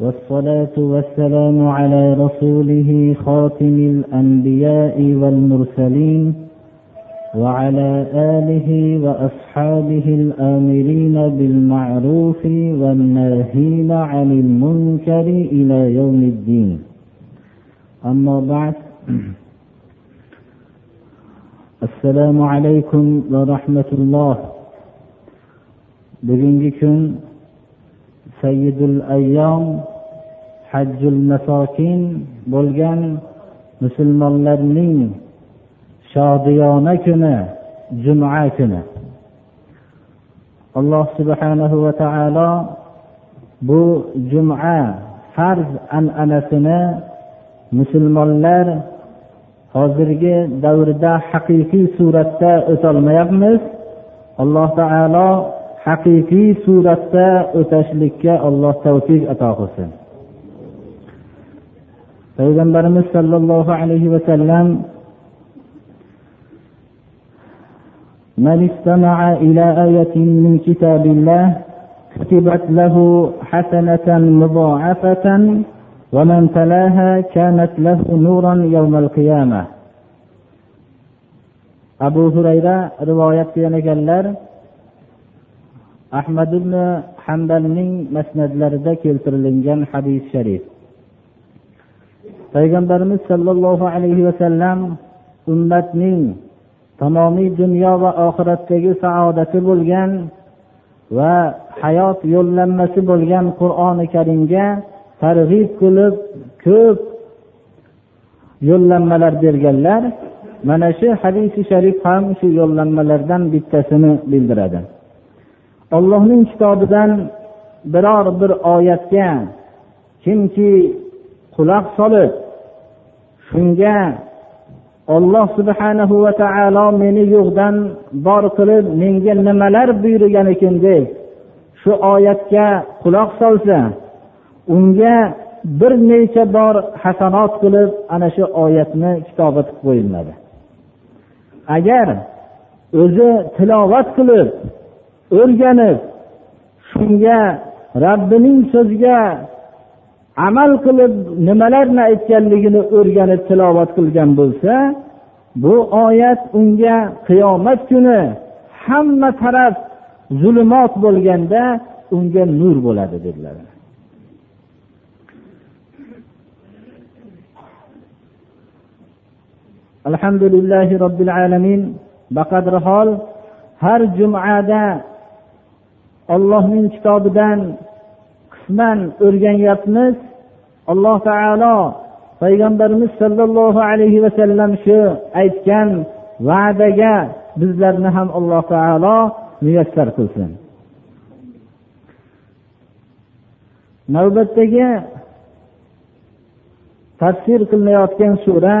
والصلاة والسلام على رسوله خاتم الأنبياء والمرسلين وعلى آله وأصحابه الآمرين بالمعروف والناهين عن المنكر إلى يوم الدين. أما بعد السلام عليكم ورحمة الله. bugungi sayyidul ayyom hajjul masokin bo'lgan musulmonlarning shodiyona kuni juma kuni. Alloh subhanahu va taolo bu juma farz an'anasini musulmonlar hozirgi davrda haqiqiy suratda o'tolmayapmiz. Alloh taolo haqiqiy suratda o'tashlikka alloh tavfiq ato qilsin. payg'ambarimiz sollallohu alayhi vasallam من استمع إلى آية من كتاب الله كتبت له حسنة مضاعفة ومن تلاها كانت له نورا يوم القيامة أبو هريرة رواية ekanlar ahmad ibn hambalning masnadlarida keltirilgan hadis sharif payg'ambarimiz sollallohu alayhi vasallam ummatning tamomiy dunyo va oxiratdagi saodati bo'lgan va hayot yo'llanmasi bo'lgan qur'oni karimga targ'ib qilib ko'p yo'llanmalar berganlar mana shu hadisi sharif ham shu yo'llanmalardan bittasini bildiradi. Allohning kitobidan biror bir oyatga kimki quloq solib shunga olloh subhanahu va taolo meni yo'qdan bor qilib menga nimalar buyurgan ekan deb shu oyatga quloq solsa unga bir necha bor hasanot qilib ana shu oyatni kitobat qilib qo'yiladi agar o'zi tilovat qilib o'rganib shunga rabbining so'ziga amal qilib nimalarni aytganligini o'rganib tilovat qilgan bo'lsa bu oyat unga qiyomat kuni hamma taraf zulmat bo'lganda unga nur bo'ladi dedilar. Alhamdulillahi robbil alamin baqadri hol har jumada ollohning kitobidan qisman o'rganyapmiz. Alloh taolo payg'ambarimiz sollallohu alayhi vasallam shu aytgan va'daga bizlarni ham alloh taolo muyassar qilsin. Navbatdagi tafsir qilinayotgan sura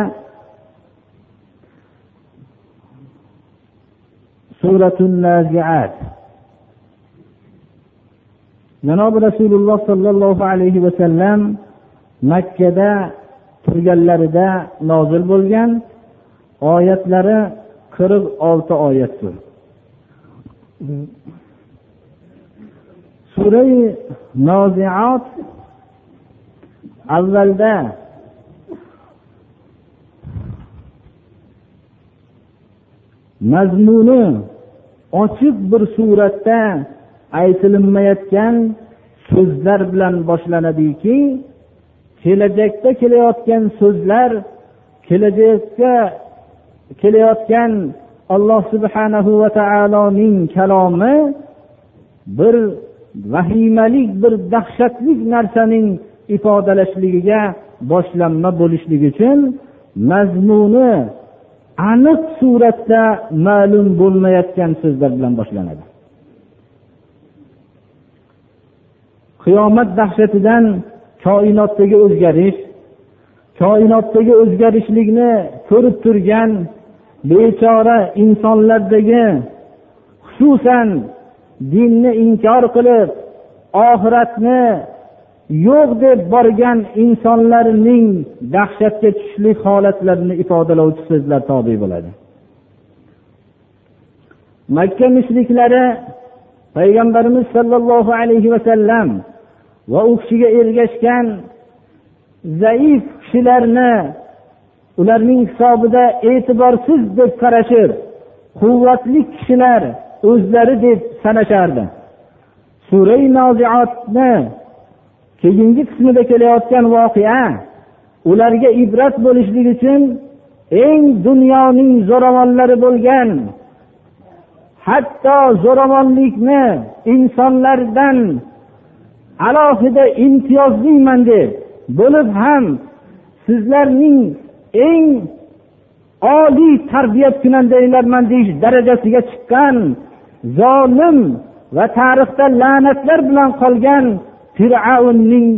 suratul naziat. Janobi rasululloh sollallohu alayhi vasallam makkada turganlarida nozil bo'lgan oyatlari qirq olti oyatdir. Surai noziot avvalda mazmuni ochiq bir suratda aytilinmayotgan so'zlar bilan boshlanadiki kelajakda kelayotgan so'zlar kelajakda kelayotgan alloh subhanahu va taoloning kalomi bir vahimalik bir dahshatli narsaning ifodalashligiga boshlanma bo'lishligi uchun mazmuni aniq suratda ma'lum bo'lmayotgan so'zlar bilan boshlanadi. Qiyomat dahshatidan koinotdagi o'zgarish koinotdagi o'zgarishlikni ko'rib turgan bechora insonlardagi xususan dinni inkor qilib oxiratni yo'q deb borgan insonlarning dahshatga tushishlik holatlarini ifodalovchi so'zlar tobe bo'ladi. Makka mushriklari payg'ambarimiz sollallohu alayhi vasallam va u kishiga ergashgan zaif kishilarni ularning hisobida e'tiborsiz deb qarashib quvvatli kishilar o'zlari deb sanashardi. Surai noziotni keyingi qismida kelayotgan voqea ularga ibrat bo'lishlik uchun eng dunyoning zo'ravonlari bo'lgan hatto zo'ravonlikni insonlardan alohida imtiyozliman deb bo'lib ham sizlarning eng oliy tarbiyat kunandanglarman deyish darajasiga chiqqan zolim va tarixda la'natlar bilan qolgan fir'avnning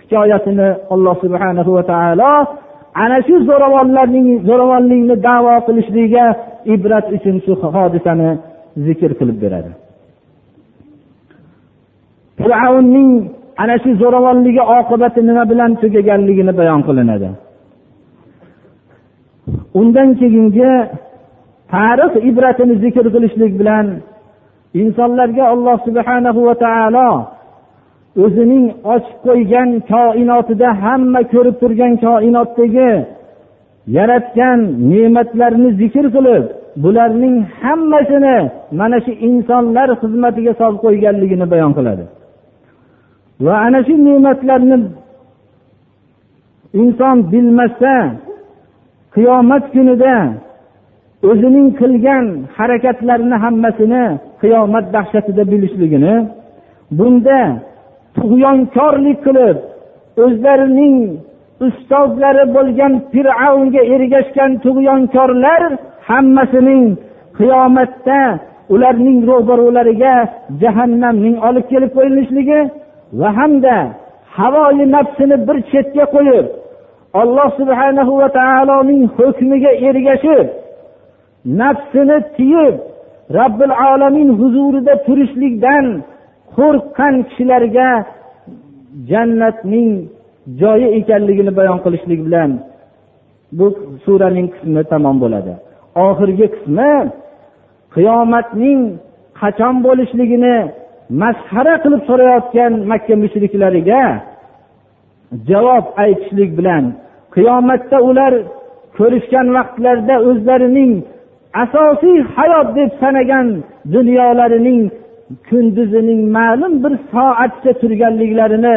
hikoyatini alloh subhanahu va taolo ana shu zo'ravonlarning zo'ravonlikni davo qilishligiga ibrat uchun shu hodisani zikr qilib beradi. Fir'avnning ana shu zo'ravonligi oqibati nima bilan tugaganligini bayon qilinadi. Undan keyingi tarix ibratini zikr qilishlik bilan insonlarga alloh subhanahu va taolo o'zining ochib qo'ygan koinotida hamma ko'rib turgan koinotdagi yaratgan ne'matlarini zikr qilib bularning hammasini mana shu insonlar xizmatiga solib qo'yganligini bayon qiladi. Va ana shu ne'matlarni inson bilmasa qiyomat kunida o'zining qilgan harakatlarini hammasini qiyomat dahshatida bilishligini bunda tug'yonkorlik qilib o'zlarining ustozlari bo'lgan fir'avnga ergashgan tug'yonkorlar hammasining qiyomatda ularning ro'barolariga jahannamning olib kelib qo'yilishligi va hamda havoyi nafsini bir chetga qo'yib alloh subhanahu va taoloning hukmiga ergashib nafsini tiyib robbil alamin huzurida turishlikdan qo'rqqan kishilarga jannatning joyi ekanligini bayon qilishlik bilan bu suraning qismi tamom bo'ladi. Oxirgi qismi qiyomatning qachon bo'lishligini masxara qilib so'rayotgan makka mushriklariga javob aytishlik bilan qiyomatda ular ko'rishgan vaqtlarida o'zlarining asosiy hayot deb sanagan dunyolarining kunduzining ma'lum bir soatcha turganliklarini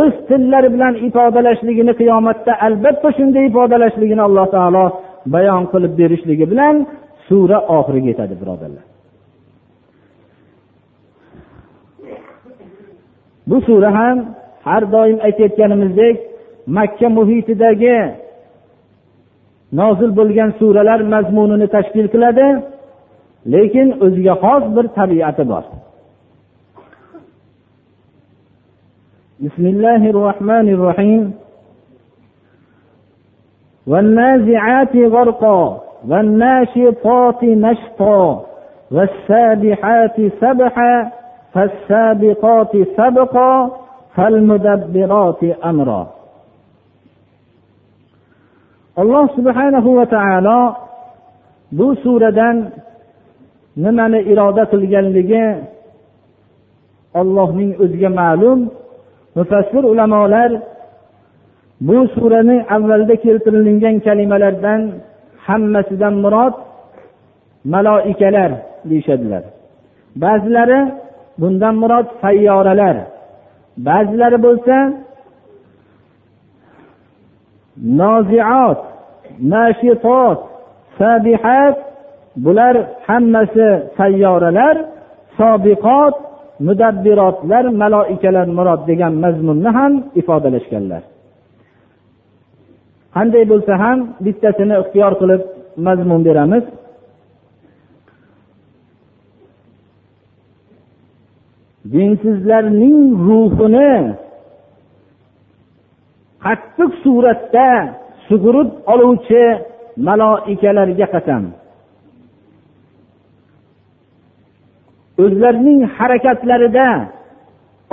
o'z tillari bilan ifodalashligini qiyomatda albatta shunday ifodalashligini alloh taolo bayon qilib berishligi bilan sura oxiriga yetadi birodarlar. bu sura ham har doim aytayotganimizdek makka muhitidagi nozil bo'lgan suralar mazmunini tashkil qiladi lekin o'ziga xos bir tabiati bor بسم الله الرحمن الرحيم والنازعات غرقا والناشطات نشطا والسابحات سبحا فالسابقات سبقا فالمدبرات أمرا alloh subhanahu va taolo bu suradan nimani iroda qilganligi ollohning o'ziga ma'lum mufassir ulamolar bu surani avvalda keltirilgan kalimalardan hammasidan murod maloikalar deyishadilar ba'zilari bundan murod sayyoralar. Ba'zilari bo'lsa noziot nashitot sabihat bular hammasi sayyoralar sobiqot mudabbirotlar maloikalar murod degan mazmunni ham ifodalashganlar. Qanday bo'lsa ham bittasini ixtiyor qilib mazmun beramiz. Dinsizlarning ruhini qattiq suratda sug'urib oluvchi maloikalarga qasam. O'zlarining harakatlarida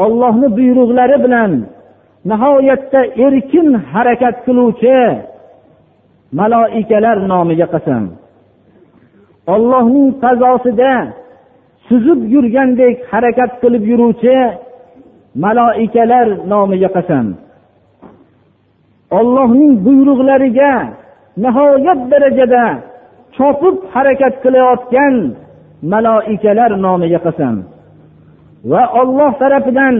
ollohni buyruqlari bilan nihoyatda erkin harakat qiluvchi maloikalar nomiga qasam. Ollohning qazosida suzib yurgandek harakat qilib yuruvchi maloikalar nomiga qasam ollohning buyruqlariga nihoyat darajada chopib harakat qilayotgan maloikalar nomiga qasam va olloh tarafidan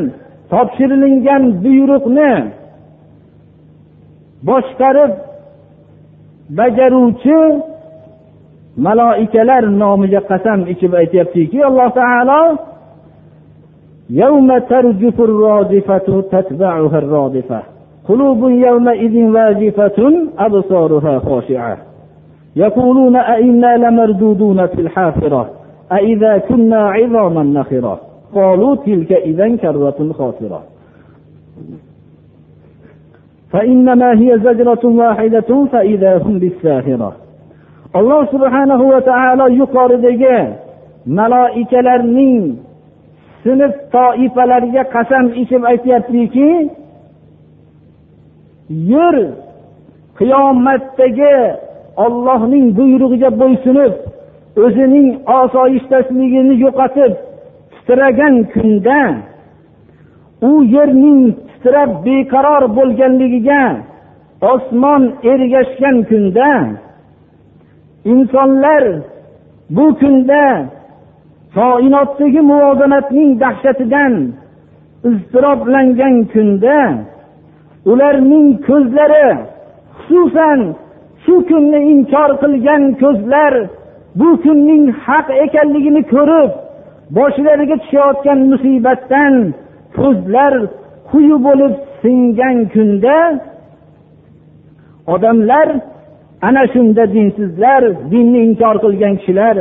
topshirilingan buyruqni boshqarib bajaruvchi maloikalar nomiga qasam ichib aytyaptiki alloh taolo يوم ترجف الرادفة تتبعها الرادفة. قلوب يومئذ واجفة أبصارها خاشعة. يقولون أئنا لمردودون في الحافرة؟ أئذا كنا عظاما نخرة؟ قالوا تلك إذا كرة خاسرة. فإنما هي زجرة واحدة فإذا هم بالساهرة. Alloh subhanahu va taolo yuqoridagi maloikalarning sinf toifalariga qasam ichib aytyaptiki yur qiyomatdagi ollohning buyrug'iga bo'ysunib o'zining osoyishtaligini yo'qotib titragan kunda u yerning titrab beqaror bo'lganligiga osmon ergashgan kunda insonlar bu kunda koinotdagi muvozanatning dahshatidan iztiroblangan kunda ularning ko'zlari xususan shu kunni inkor qilgan ko'zlar bu kunning haq ekanligini ko'rib boshlariga tushayotgan musibatdan ko'zlar quyi bo'lib singan kunda odamlar ana shunda dinsizlar dinni inkor qilgan kishilar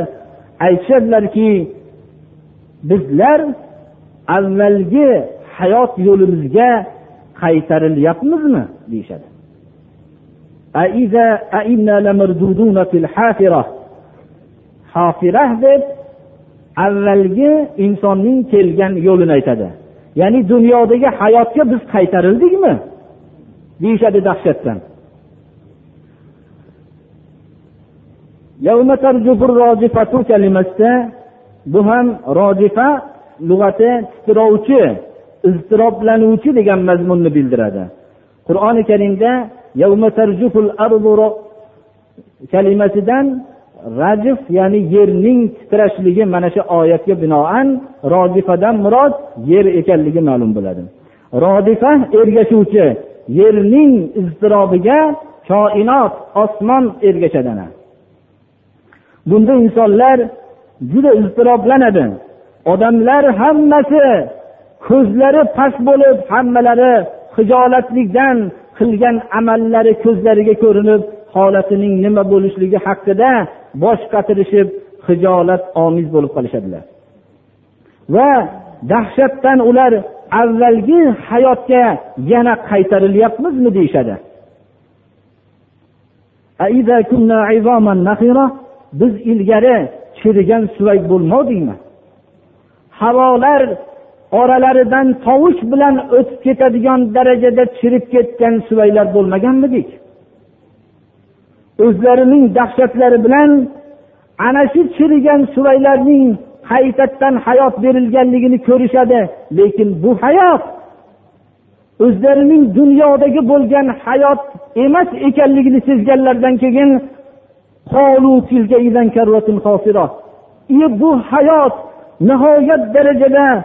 aytishadilarki bizlar avvalgi hayot yo'limizga qaytarilyapmizmi? deyishadi. Deb avvalgi insonning kelgan yo'lini aytadi. Ya'ni dunyodagi hayotga biz qaytarildikmi? deyishadi dahshatdan. Kalimasida bu ham rojifa lug'ati titrovchi iztiroblanuvchi degan mazmunni bildiradi qur'oni karimda kalimasidan rajif ya'ni yerning titrashligi mana shu oyatga binoan rojifadan murod yer ekanligi ma'lum bo'ladi rodifa ergashuvchi yerning iztirobiga koinot osmon ergashadi bunda insonlar juda iztiroblanadi. Odamlar hammasi ko'zlari past bo'lib hammalari hijolatlikdan qilgan amallari ko'zlariga ko'rinib holatining nima bo'lishligi haqida bosh qatirishib hijolat omiz bo'lib qolishadilar. Va dahshatdan ular avvalgi hayotga yana qaytarilyapmizmi deyishadi. Biz ilgari chirigan suvak bo'lmovdikmi havolar oralaridan tovush bilan o'tib ketadigan darajada chirib ketgan suvaylar bo'lmaganmidik? O'zlarining dahshatlari bilan ana shu chirigan suvaylarning qaytadan hayot berilganligini ko'rishadi. Lekin bu hayot o'zlarining dunyodagi bo'lgan hayot emas ekanligini sezganlaridan keyin bu hayot nihoyat darajada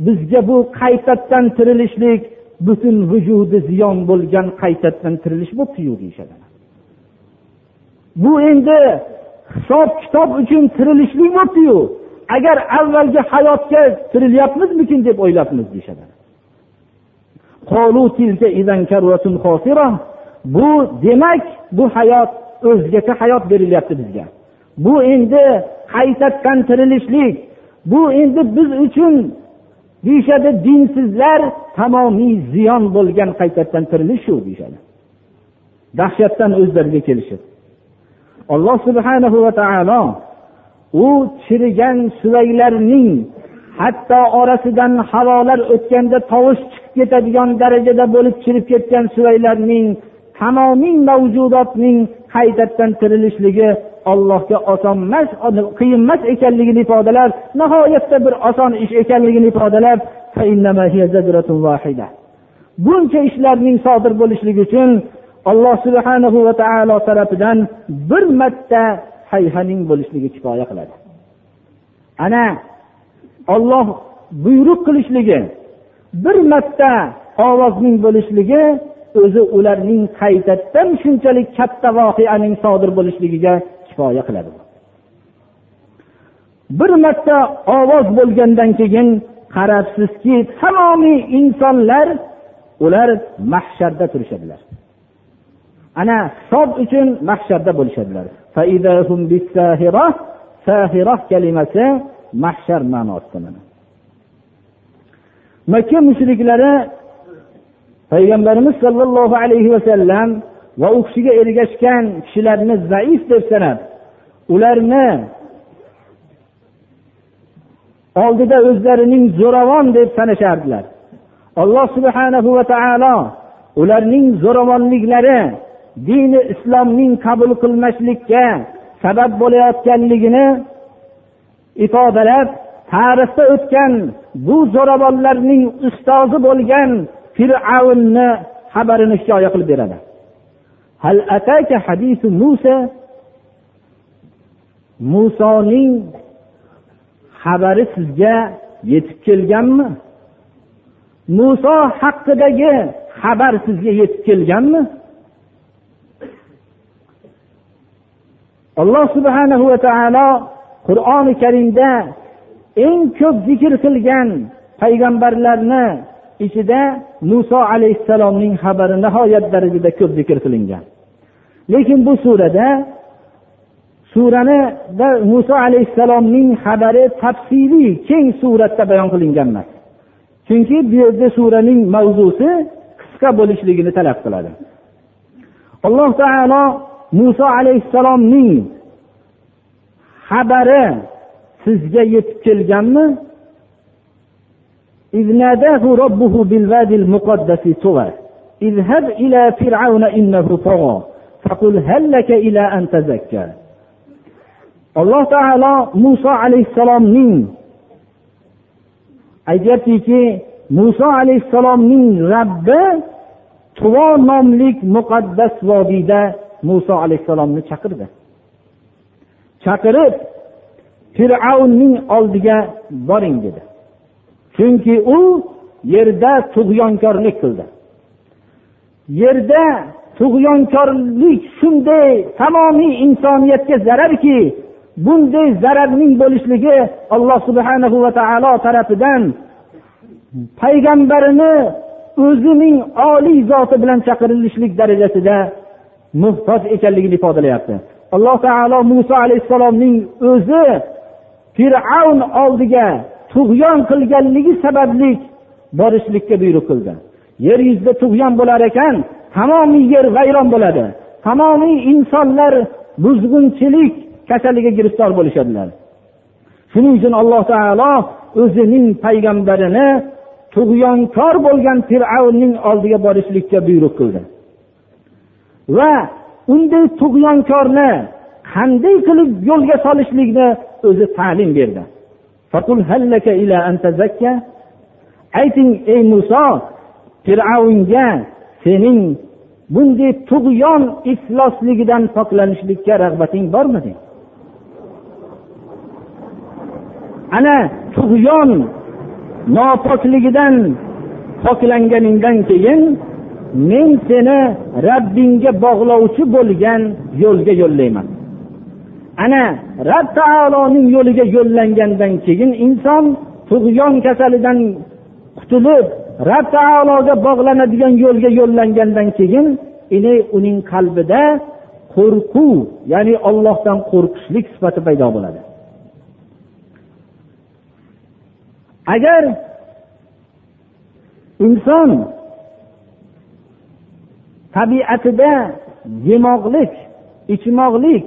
bizga bu qaytadan tirilishlik butun vujudi ziyon bo'lgan qaytadan tirilish bo'libdiyu deyishadi bu endi hisob kitob uchun tirilishlik bo'libdiyu agar avvalgi hayotga tirilyapmizmikin deb o'ylabmiz deyishadi bu demak bu hayot o'zgacha hayot berilyapti bizga. Bu endi qaytadan tirilishlik bu endi biz uchun deyishadi dinsizlar tamomiy ziyon bo'lgan qaytadan tirilish shu deyishadi. Dahshatdan o'zlariga kelishib. Alloh subhanahu va taolo u chirigan suvaklarning hatto orasidan havolar o'tganda tovush chiqib ketadigan darajada bo'lib chirib ketgan suvaklarning tamomiy mavjudotning qaytadan tirilishligi ollohga oson emas qiyin emas ekanligini ifodalab nihoyatda bir oson ish ekanligini ifodalab buncha ishlarning sodir bo'lishligi uchun alloh subhanahu va taolo tarafidan bir marta hayhaning bo'lishligi kifoya qiladi. Ana olloh buyruq qilishligi bir marta ovozning bo'lishligi o'zi ularning qaytadan shunchalik katta voqeaning sodir bo'lishligiga kifoya qiladi. Bir marta ovoz bo'lgandan keyin qarabsizki tamomiy insonlar ular mahsharda turishadilar. Ana hisob uchun mahsharda bo'lishadilar. Kalimasi mahshar ma'nosida makka mushriklari payg'ambarimiz sollallohu alayhi vasallam va u kishiga ergashgan kishilarni zaif deb sanab ularni oldida o'zlarining zo'ravon deb sanashardilar. Alloh subhanahu va taolo ularning zo'ravonliklari dini islomning qabul qilmaslikka sabab bo'layotganligini ifodalab tarixda o'tgan bu zo'ravonlarning ustozi bo'lgan fir'avnni xabarini hikoya qilib beradi. Hal ataka hadisu musa? Musoning xabari sizga yetib kelganmi? Muso haqidagi xabar sizga yetib kelganmi? Alloh subhanahu va taolo qur'oni karimda eng ko'p zikr qilgan payg'ambarlarni ichida muso alayhissalomning xabari nihoyat darajada ko'p zikr qilingan. Lekin bu surada suranida muso alayhissalomning xabari tafsiliy keng suratda bayon qilingan emas. Chunki bu yerda suraning mavzusi qisqa bo'lishligini talab qiladi. Alloh taolo muso alayhissalomning xabari sizga yetib kelganmi? إذ ناداه ربه بالوادي المقدس طوى اذهب إلى فرعون إنه طغى فقل هل لك إلى أن تزكى alloh taolo muso alayhissalomning aytyaptiki muso alayhissalomning rabbi tuvo nomlik muqaddas vodiyda muso alayhissalomni chaqirdi chaqirib fir'avnning oldiga boring dedi Chunki u yerda tug'yonkorlik qildi. Yerda tug'yonkorlik shunday tamomiy insoniyatga zararki bunday zararning bo'lishligi alloh subhanahu va taolo tarafidan payg'ambarini o'zining oliy zoti bilan chaqirilishlik darajasida muhtoj ekanligini ifodalayapti. Alloh taolo muso alayhissalomning o'zi fir'avn oldiga tug'yon qilganligi sababli borishlikka buyruq qildi. Yer yuzida tug'yon bo'lar ekan tamomiy yer vayron bo'ladi. Tamomiy insonlar buzg'unchilik kasaliga giriftor bo'lishadilar. Shuning uchun alloh taolo o'zining payg'ambarini tug'yonkor bo'lgan fir'avnning oldiga borishlikka buyruq qildi. Va unday tug'yonkorni qanday qilib yo'lga solishlikni o'zi ta'lim berdi. Ayting ey muso fir'avnga sening bunday tug'yon iflosligidan poklanishlikka rag'bating bormidi ana tug'yon nopokligidan poklanganingdan keyin men seni rabbingga bog'lovchi bo'lgan yo'lga yo'llayman. Ana rob taoloning yo'liga yo'llangandan keyin inson tug'yon kasalidan qutulib rob taologa bog'lanadigan yo'lga yo'llangandan keyin uning qalbida qo'rquv ya'ni ollohdan qo'rqishlik sifati paydo bo'ladi. Agar inson tabiatida yemoqlik ichmoqlik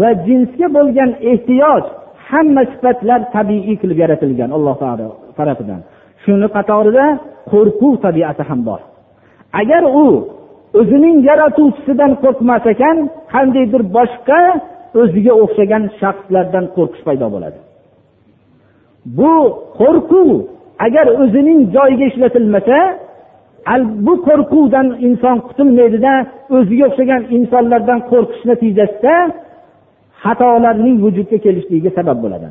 va jinsga bo'lgan ehtiyoj hamma sifatlar tabiiy qilib yaratilgan alloh taolo tarafidan shuni qatorida qo'rquv tabiati ham bor. Agar u o'zining yaratuvchisidan qo'rqmas ekan qandaydir boshqa o'ziga o'xshagan shaxslardan qo'rqish paydo bo'ladi. Bu qo'rquv agar o'zining joyiga ishlatilmasa bu qo'rquvdan inson qutulmaydida o'ziga o'xshagan insonlardan qo'rqish natijasida xatolarning vujudga kelishligiga sabab bo'ladi.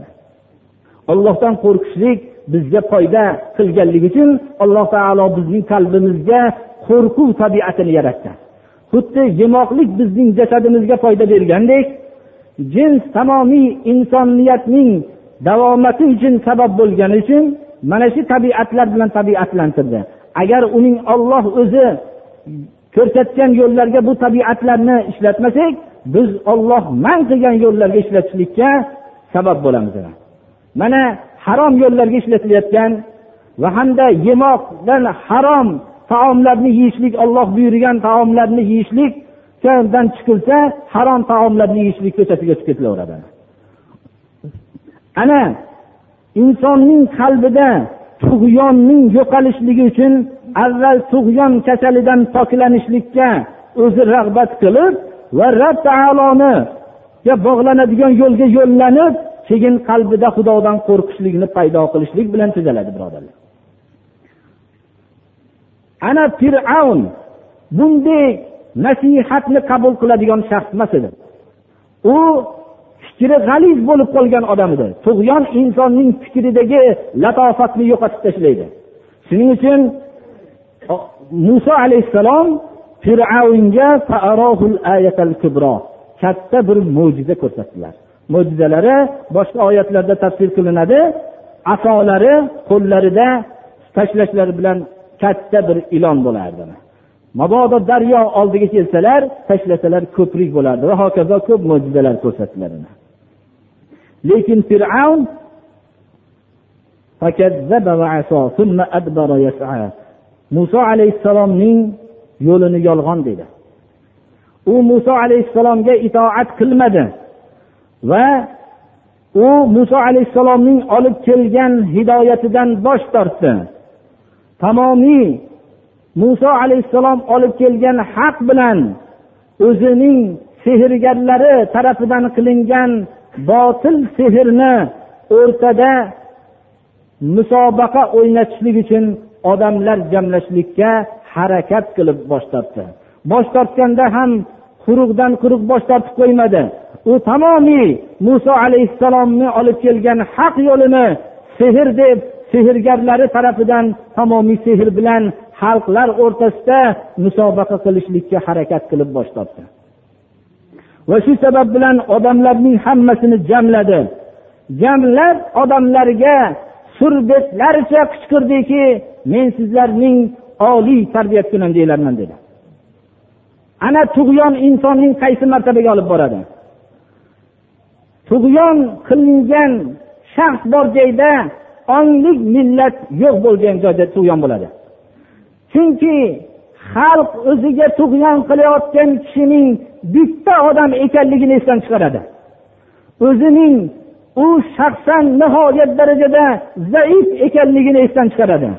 Ollohdan qo'rqishlik bizga foyda qilganligi uchun alloh taolo bizning qalbimizga qo'rquv tabiatini yaratdi. Xuddi yemoqlik bizning jasadimizga foyda bergandek jins tamomiy insoniyatning davomati uchun sabab bo'lgani uchun mana shu tabiatlar bilan tabiatlantirdi. Agar uning olloh o'zi ko'rsatgan yo'llarga bu tabiatlarni ishlatmasak biz olloh man qilgan yo'llarga ishlatishlikka sabab bo'lamiz mana harom yo'llarga ishlatilayotgan va hamda yemoqdan harom taomlarni yeyishlik olloh buyurgan taomlarni yeyishlikdan chiqilsa harom taomlarni yeyishlik ko'chasiga chiqib ketilaveradi ana insonning qalbida tug'yonning yo'qolishligi uchun avval tug'yon kasalidan poklanishlikka o'zi rag'bat qilib va rob taoloniga bog'lanadigan yo'lga yo'llanib keyin qalbida xudodan qo'rqishlikni paydo qilishlik bilan tuzaladi birodarlar. Ana fir'avn bunday nasihatni qabul qiladigan shaxs emas edi. U fikri g'aliz bo'lib qolgan odam edi. Tug'yon insonning fikridagi latofatni yo'qotib tashlaydi. Shuning uchun muso alayhissalom fir'avnga katta bir mo'jiza ko'rsatdilar. Mo'jizalari boshqa oyatlarda tafsir qilinadi. Asolari qo'llarida tashlashlari bilan katta bir ilon bo'lardi. Mabodo daryo oldiga kelsalar tashlasalar ko'prik bo'lardi va hokazo ko'p mo'jizalar ko'rsatdilar. Lekin fir'avn muso alayhissalomning yo'lini yolg'on dedi. U muso alayhissalomga itoat qilmadi va u muso alayhissalomning olib kelgan hidoyatidan bosh tortdi. Tamomiy muso alayhissalom olib kelgan haq bilan o'zining sehrgarlari tarafidan qilingan botil sehrni o'rtada musobaqa o'ynatishlik uchun odamlar jamlashlikka harakat qilib bosh tortdi. Bosh tortganda ham quruqdan quruq bosh tortib qo'ymadi. U tamomiy muso alayhissalomni olib kelgan haq yo'lini sehr deb sehrgarlari tarafidan tamomiy sehr bilan xalqlar o'rtasida musobaqa qilishlikka harakat qilib bosh tortdi. Va shu sabab bilan odamlarning hammasini jamladi. Jamlab odamlarga surbetlarcha qichqirdiki men sizlarning oliy tarbiya kunandanglarman dedi. Ana tug'yon insonning qaysi martabaga olib boradi? Tug'yon qilingan shaxs bor joyda onglik millat yo'q bo'lgan joyda tug'yon bo'ladi. Chunki xalq o'ziga tug'yon qilayotgan kishining bitta odam ekanligini esdan chiqaradi. O'zining u shaxsan nihoyat darajada zaif ekanligini esdan chiqaradi.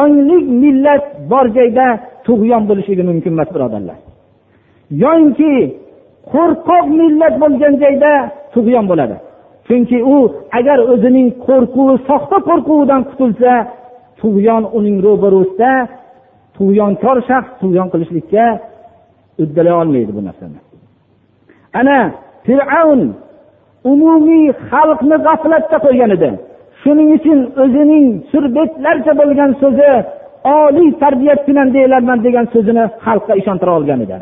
Onglik millat bor joyda tug'yon bo'lishligi mumkin emas birodarlar. Yoinki qo'rqoq millat bo'lgan joyda tug'yon bo'ladi. Chunki u agar o'zining qo'rquvi soxta qo'rquvidan qutulsa tug'yon uning ro'barusida tug'yonkor shaxs tug'yon qilishlikka uddalay olmaydi bu narsani. Ana fir'avn umumiy xalqni g'aflatda qo'ygan edi shuning uchun o'zining surbetlarcha bo'lgan so'zi oliy tarbiya kunandanglarman degan so'zini xalqqa ishontira olgan edi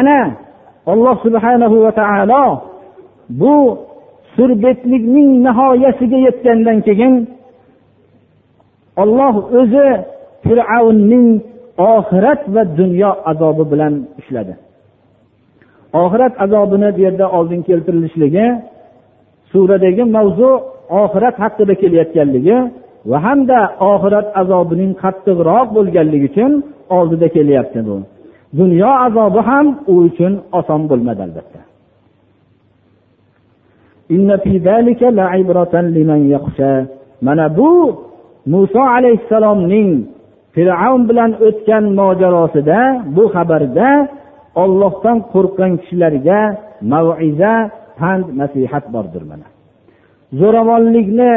ana alloh subhanahu va taolo bu surbetlikning nihoyasiga yetgandan keyin olloh o'zi fir'avnning oxirat va dunyo azobi bilan ushladi oxirat azobini bu yerda oldin keltirilishligi suradagi mavzu oxirat haqida kelayotganligi va hamda oxirat azobining qattiqroq bo'lganligi uchun oldida kelyapti bu. Dunyo azobi ham u uchun oson bo'lmadi albatta. Mana bu muso alayhissalomning fir'avn bilan o'tgan mojarosida bu xabarda ollohdan qo'rqqan kishilarga maviza pand nasihat bordir mana. Zo'ravonlikni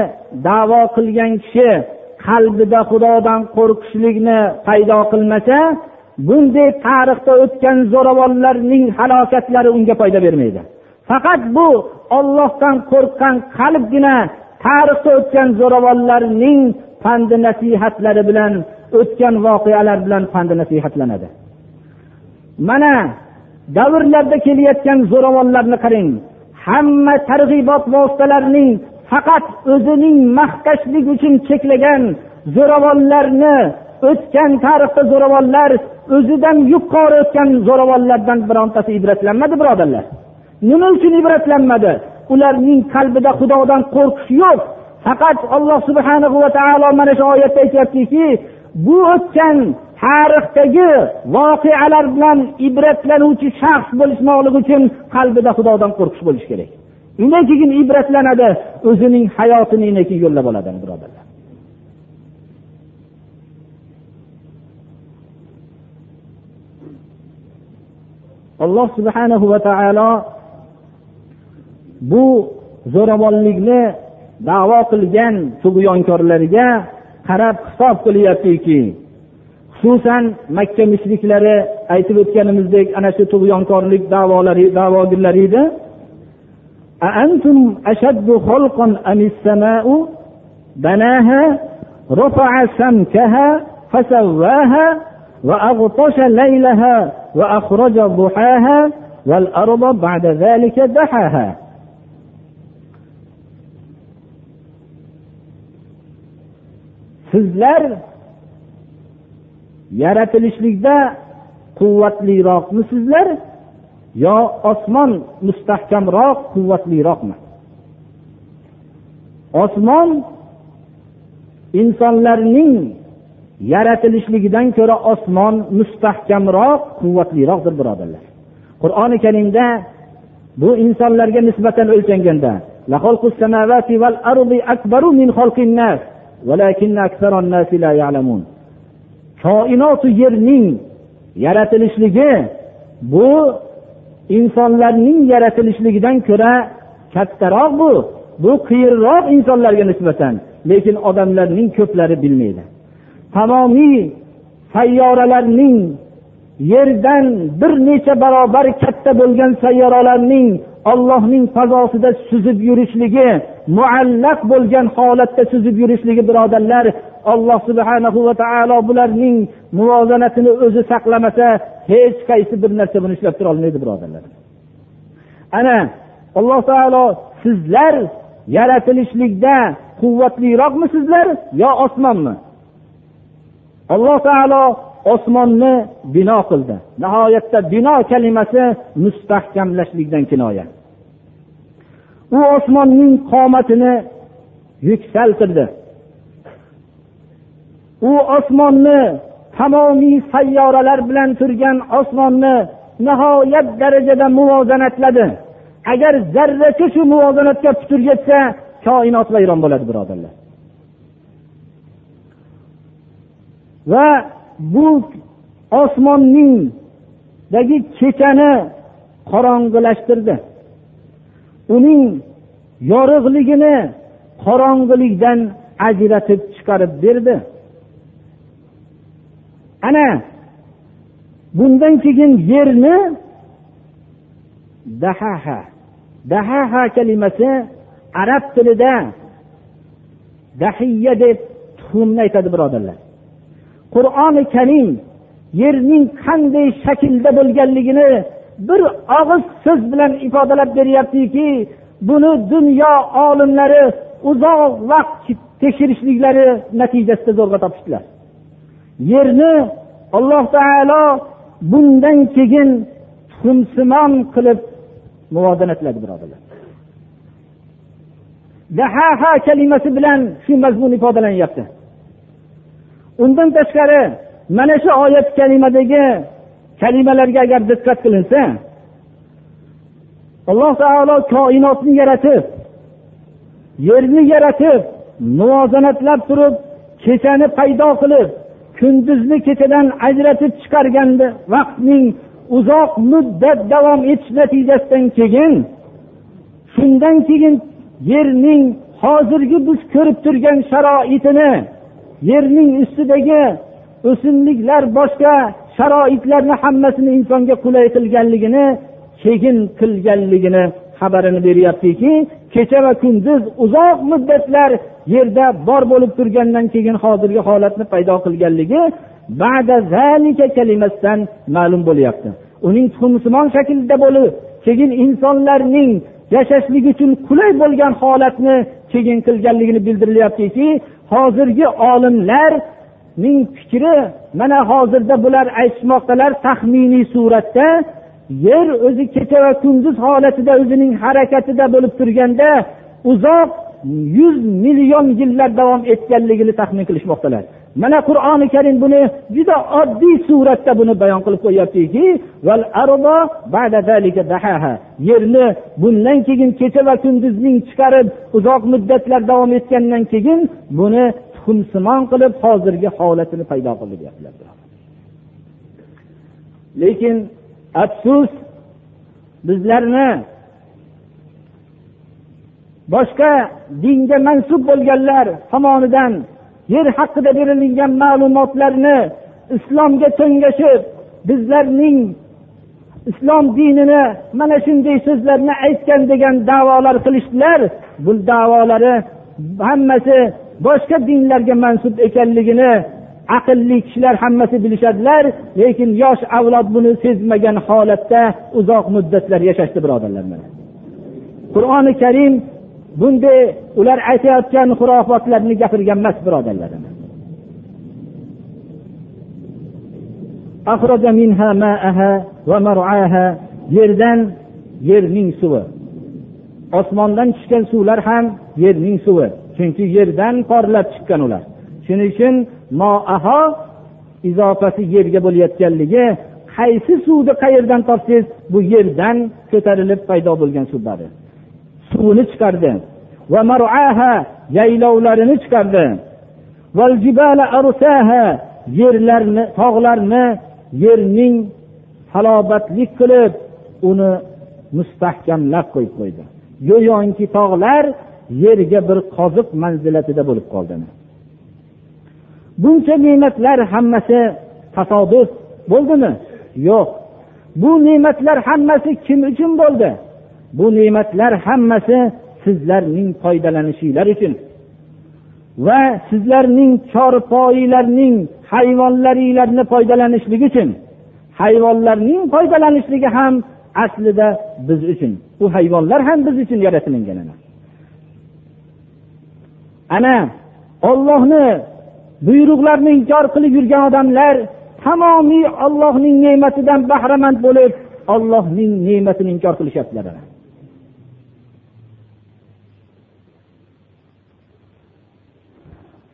davo qilgan kishi qalbida xudodan qo'rqishlikni paydo qilmasa bunday tarixda o'tgan zo'ravonlarning halokatlari unga foyda bermaydi. Faqat bu ollohdan qo'rqqan qalbgina tarixda o'tgan zo'ravonlarning pandi nasihatlari bilan o'tgan voqealar bilan pandi nasihatlanadi. Mana davrlarda kelayotgan zo'ravonlarni qarang. Hamma targ'ibot vositalarining faqat o'zining maqtashlik uchun cheklagan zo'ravonlarni o'tgan tarixda zo'ravonlar o'zidan yuqori o'tgan zo'ravonlardan birontasi ibratlanmadi birodarlar. Nima uchun ibratlanmadi? Ularning qalbida xudodan qo'rqish yo'q. Faqat alloh subhana va taolo mana shu oyatda aytyaptiki bu o'tgan tarixdagi voqealar bilan ibratlanuvchi shaxs bo'lishmoqligi uchun qalbida xudodan qo'rqish bo'lishi kerak. Undan keyin ibratlanadi o'zining hayotini keyin yo'llab oladi birodarlar. Alloh subhanahu va taolo bu zo'ravonlikni davo qilgan tug'yonkorlarga qarab hisob qilyaptiki xususan makka mushriklari aytib o'tganimizdek ana shu tug'yonkorlik davolari davogirlar edi أأنتم أشد خلقا أم السماء بناها رفع سمكها فسواها وأغطش ليلها وأخرج ضحاها والأرض بعد ذلك دحاها sizlar yaratilishlikda quvvatliroqmisizlar yo osmon mustahkamroq quvvatliroqmi? Osmon insonlarning yaratilishligidan ko'ra osmon mustahkamroq quvvatliroqdir birodarlar. Qur'oni karimda bu insonlarga nisbatan o'lchanganda koinotu yerning yaratilishligi bu insonlarning yaratilishligidan ko'ra kattaroq bu. Bu qiyinroq insonlarga nisbatan lekin odamlarning ko'plari bilmaydi. Tamomiy sayyoralarning yerdan bir necha barobar katta bo'lgan sayyoralarning ollohning fazosida suzib yurishligi muallaq bo'lgan holatda suzib yurishligi birodarlar alloh subhanahu va taolo bularning muvozanatini o'zi saqlamasa hech qaysi bir narsa buni ushlab turolmaydi birodarlar. Ana alloh taolo sizlar yaratilishlikda quvvatliroqmisizlar yo osmonmi? Alloh taolo osmonni bino qildi. Nihoyatda bino kalimasi mustahkamlashlikdan kinoya u osmonning qomatini yuksaltirdi. U osmonni tamomiy sayyoralar bilan turgan osmonni nihoyat darajada muvozanatladi agar zarracha shu muvozanatga putur yetsa koinot vayron bo'ladi birodarlar. Va bu osmonningdagi kechani qorong'ilashtirdi. Uning yorug'ligini qorong'ilikdan ajratib chiqarib berdi. Ana bundan keyin yerni dahaha dahaha kalimasi arab tilida dahiya deb tuxumni aytadi birodarlar. Qur'oni karim yerning qanday shaklda bo'lganligini bir og'iz so'z bilan ifodalab beryaptiki buni dunyo olimlari uzoq vaqt tekshirishliklari natijasida zo'rg'a topishdilar. Yerni alloh taolo bundan keyin tuxumsimon qilib muvozanatladi birodarlar. Dahaha kalimasi bilan shu mazmun ifodalanyapti. Undan tashqari mana shu oyat kalimadagi kalimalarga agar diqqat qilinsa alloh taolo koinotni yaratib yerni yaratib muvozanatlab turib kechani paydo qilib kunduzni kechadan ajratib chiqarganda vaqtning uzoq muddat davom etish natijasidan keyin shundan keyin yerning hozirgi biz ko'rib turgan sharoitini yerning ustidagi o'simliklar boshqa sharoitlarni hammasini insonga qulay qilganligini keyin qilganligini xabarini beryaptiki kecha va kunduz uzoq muddatlar yerda bor bo'lib turgandan keyin hozirgi holatni paydo qilganligi kalimasidan ma'lum bo'lyapti. Uning tuxumsimon shaklda bo'lib keyin insonlarning yashashlik uchun qulay bo'lgan holatni keyin qilganligini bildirilyaptiki hozirgi olimlar ning fikri mana hozirda bular aytishmoqdalar taxminiy suratda yer o'zi kecha va kunduz holatida o'zining harakatida bo'lib turganda uzoq yuz million yillar davom etganligini taxmin qilishmoqdalar. Mana qur'oni karim buni juda oddiy suratda buni bayon qilib qo'yyaptiki yerni bundan keyin kecha va kunduzning chiqarib uzoq muddatlar davom etgandan keyin buni hukmsimon qilib hozirgi holatini paydo qildi deyaptilar lekin afsus bizlarni boshqa dinga mansub bo'lganlar tomonidan yer haqida berilgan ma'lumotlarni islomga to'ngashib bizlarning islom dinini mana shunday so'zlarni aytgan degan davolar qilishdilar. Bu davolari hammasi boshqa dinlarga mansub ekanligini aqlli kishilar hammasi bilishadilar lekin yosh avlod buni sezmagan holatda uzoq muddatlar yashashdi birodarlar qur'oni karim bunday ular aytayotgan xurofotlarni gapirgan emas birodarlar yerdan yerning suvi. Osmondan tushgan suvlar ham yerning suvi. Chunki yerdan porlab chiqqan ular. Shuning uchun moaho izofasi yerga bo'layotganligi qaysi suvni qayerdan topsangiz bu yerdan ko'tarilib paydo bo'lgan suvlari suvni chiqardi. Va maruaha yaylovlarini chiqardi. Yerlarni tog'larni yerning halobatlik qilib uni mustahkamlab qo'yib qo'ydi. Go'yoki tog'lar yerga bir qoziq manzilatida bo'lib qoldi buncha ne'matlar hammasi tasodif bo'ldimi? Yo'q. Bu ne'matlar hammasi kim uchun bo'ldi? Bu ne'matlar hammasi sizlarning foydalanishinglar uchun va sizlarning chorpoyilarning hayvonlaringlarni foydalanishligi uchun hayvonlarning foydalanishligi ham aslida biz uchun. Bu hayvonlar ham biz uchun yaratilingan ana ollohni buyruqlarni inkor qilib yurgan odamlar tamomiy ollohning ne'matidan bahramand bo'lib ollohning ne'matini inkor qilishyaptilar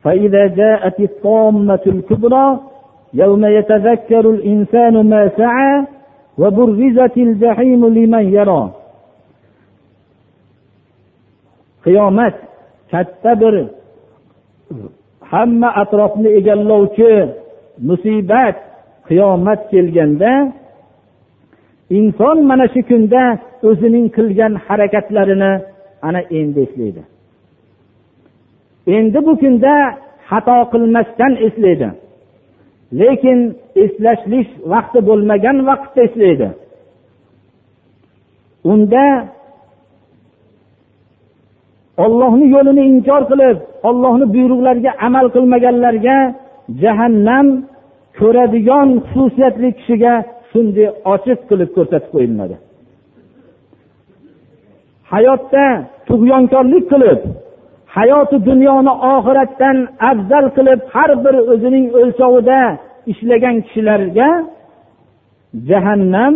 فإذا جاءت الطامة الكبرى يوم يتذكر الإنسان ما سعى وبرزت الجحيم لمن يرى qiyomat katta bir hamma atrofni egallovchi musibat qiyomat kelganda inson mana shu kunda o'zining qilgan harakatlarini ana endi eslaydi. Endi bu kunda xato qilmasdan eslaydi. Lekin eslashlik vaqti bo'lmagan vaqtda eslaydi. Unda ollohni yo'lini inkor qilib ollohni buyruqlariga amal qilmaganlarga jahannam ko'radigan xususiyatli kishiga shunday ochiq qilib ko'rsatib qo'yiladi hayotda tug'yonkorlik qilib hayoti dunyoni oxiratdan afzal qilib har bir o'zining o'lchovida ishlagan kishilarga jahannam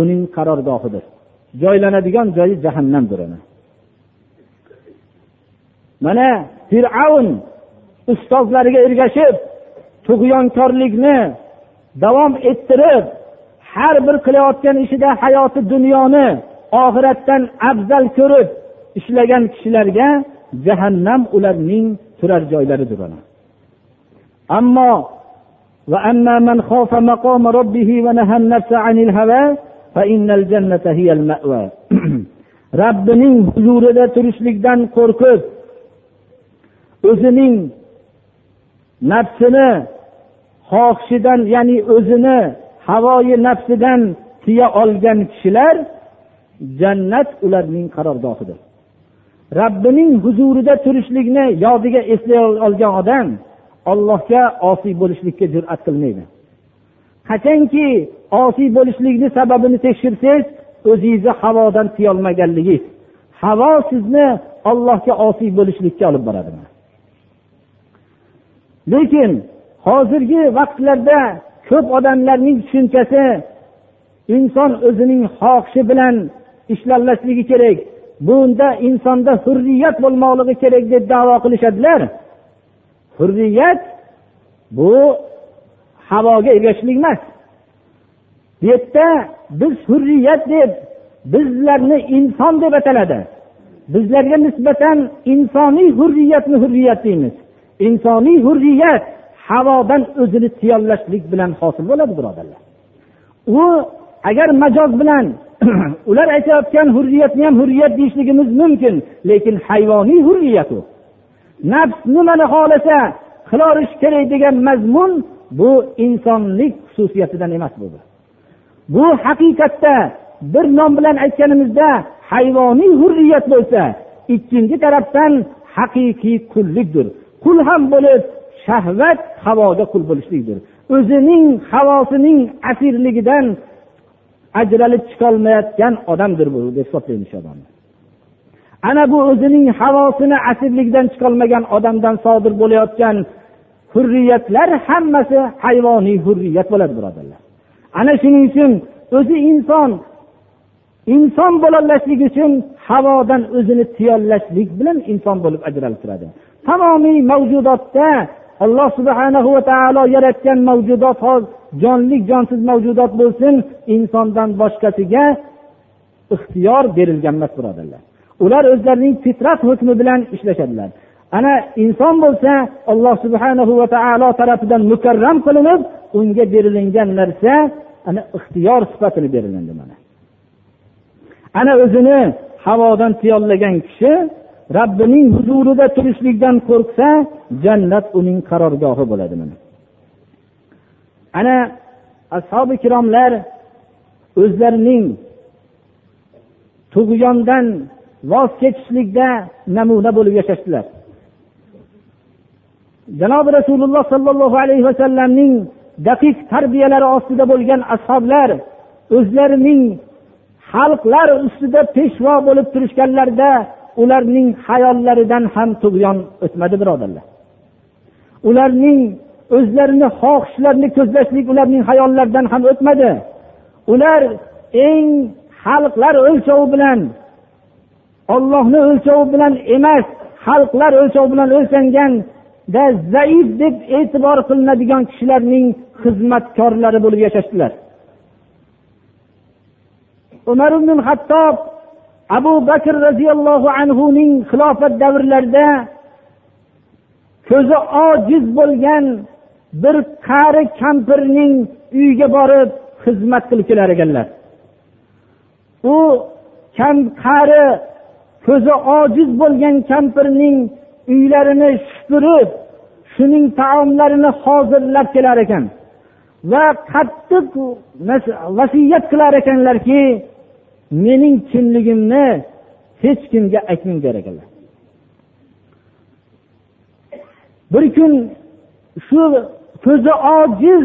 uning qarorgohidir. Joylanadigan joyi jahannamdir mana fir'avn ustozlariga ergashib tug'yonkorlikni davom ettirib har bir qilayotgan ishida hayoti dunyoni oxiratdan afzal ko'rib ishlagan kishilarga jahannam ularning turar joylaridir ammo وأما من خاف مقام ربه ونهى النفس عن الهوى فإن الجنة هي المأوى robbining huzurida turishlikdan qo'rqib o'zining nafsini xohishidan ya'ni o'zini havoyi nafsidan tiya olgan kishilar jannat ularning qarorgohidir. Robbining huzurida turishlikni yodiga eslay olgan odam ollohga osiy bo'lishlikka jur'at qilmaydi. Qachonki osiy bo'lishlikni sababini tekshirsangiz o'zingizni havodan tiyolmaganligingiz havo sizni ollohga osiy bo'lishlikka olib boradi. Lekin hozirgi vaqtlarda ko'p odamlarning tushunchasi inson o'zining xohishi bilan ishlanmasligi kerak. Bunda insonda hurriyat bo'lmoqligi kerak deb davo qilishadilar. Hurriyat bu havoga ergashishlik emas. Bu yerda biz hurriyat deb bizlarni inson deb ataladi. Bizlarga nisbatan insoniy hurriyatni hurriyat deymiz. Insoniy hurriyat havodan o'zini tiyollashlik bilan hosil bo'ladi birodarlar. U agar majoz bilan ular aytayotgan hurriyatni ham hurriyat deyishligimiz mumkin lekin hayvoniy hurriyat u. Nafs nimani xohlasa qilorish kerak degan mazmun bu insonlik xususiyatidan emas bu. Bu haqiqatda bir nom bilan aytganimizda hayvoniy hurriyat bo'lsa ikkinchi tarafdan haqiqiy qullikdir. Qul ham bo'lib shahvat havoga qul bo'lishlikdir. O'zining havosining asirligidan ajralib chiqolmayotgan odamdir bu deb hisoblaymiz odamni ana bu o'zining havosini asirligidan chiqolmagan odamdan sodir bo'layotgan hurriyatlar hammasi hayvoniy hurriyat bo'ladi birodarlar. Ana shuning uchun o'zi inson inson bo'lolmaslik uchun havodan o'zini tiyolashlik bilan inson bo'lib ajralib turadi. Tamomiy mavjudotda alloh subhana va taolo yaratgan mavjudot jonli jonsiz mavjudot bo'lsin insondan boshqasiga ixtiyor berilgan emas birodarlar. Ular o'zlarining fitrat hukmi bilan ishlashadilar. Ana inson bo'lsa alloh subhanahu va taolo tarafidan mukarram qilinib unga berilingan narsa ana ixtiyor sifatini berilindi mana. Ana o'zini havodan tiyollagan kishi robbining huzurida turishlikdan qo'rqsa jannat uning qarorgohi bo'ladi mana ana ashobi ikromlar o'zlarining tug'yondan voz kechishlikda namuna bo'lib yashashdilar. Janobi rasululloh sollallohu alayhi vasallamning daqiq tarbiyalari ostida bo'lgan ashoblar o'zlarining xalqlar ustida peshvo bo'lib turishganlarida ularning hayollaridan ham tug'yon o'tmadi birodarlar. Ularning o'zlarini xohishlarini ko'zlashlik ularning hayollaridan ham o'tmadi. Ular eng xalqlar o'lchovi bilan ollohni o'lchovi bilan emas xalqlar o'lchovi bilan o'lchanganda zaif deb e'tibor qilinadigan kishilarning xizmatkorlari bo'lib yashashdilar. Umar ibn hattob abu bakr roziyallohu anhuning xilofat davrlarida ko'zi ojiz bo'lgan bir qari kampirning uyiga borib xizmat qilib kelar ekanlar. U qari ko'zi ojiz bo'lgan kampirning uylarini supurib shuning taomlarini hozirlab kelar ekan va qattiq vasiyat qilar ekanlarki mening kimligimni hech kimga aytmang der ekanlar bir kun shu ko'zi ojiz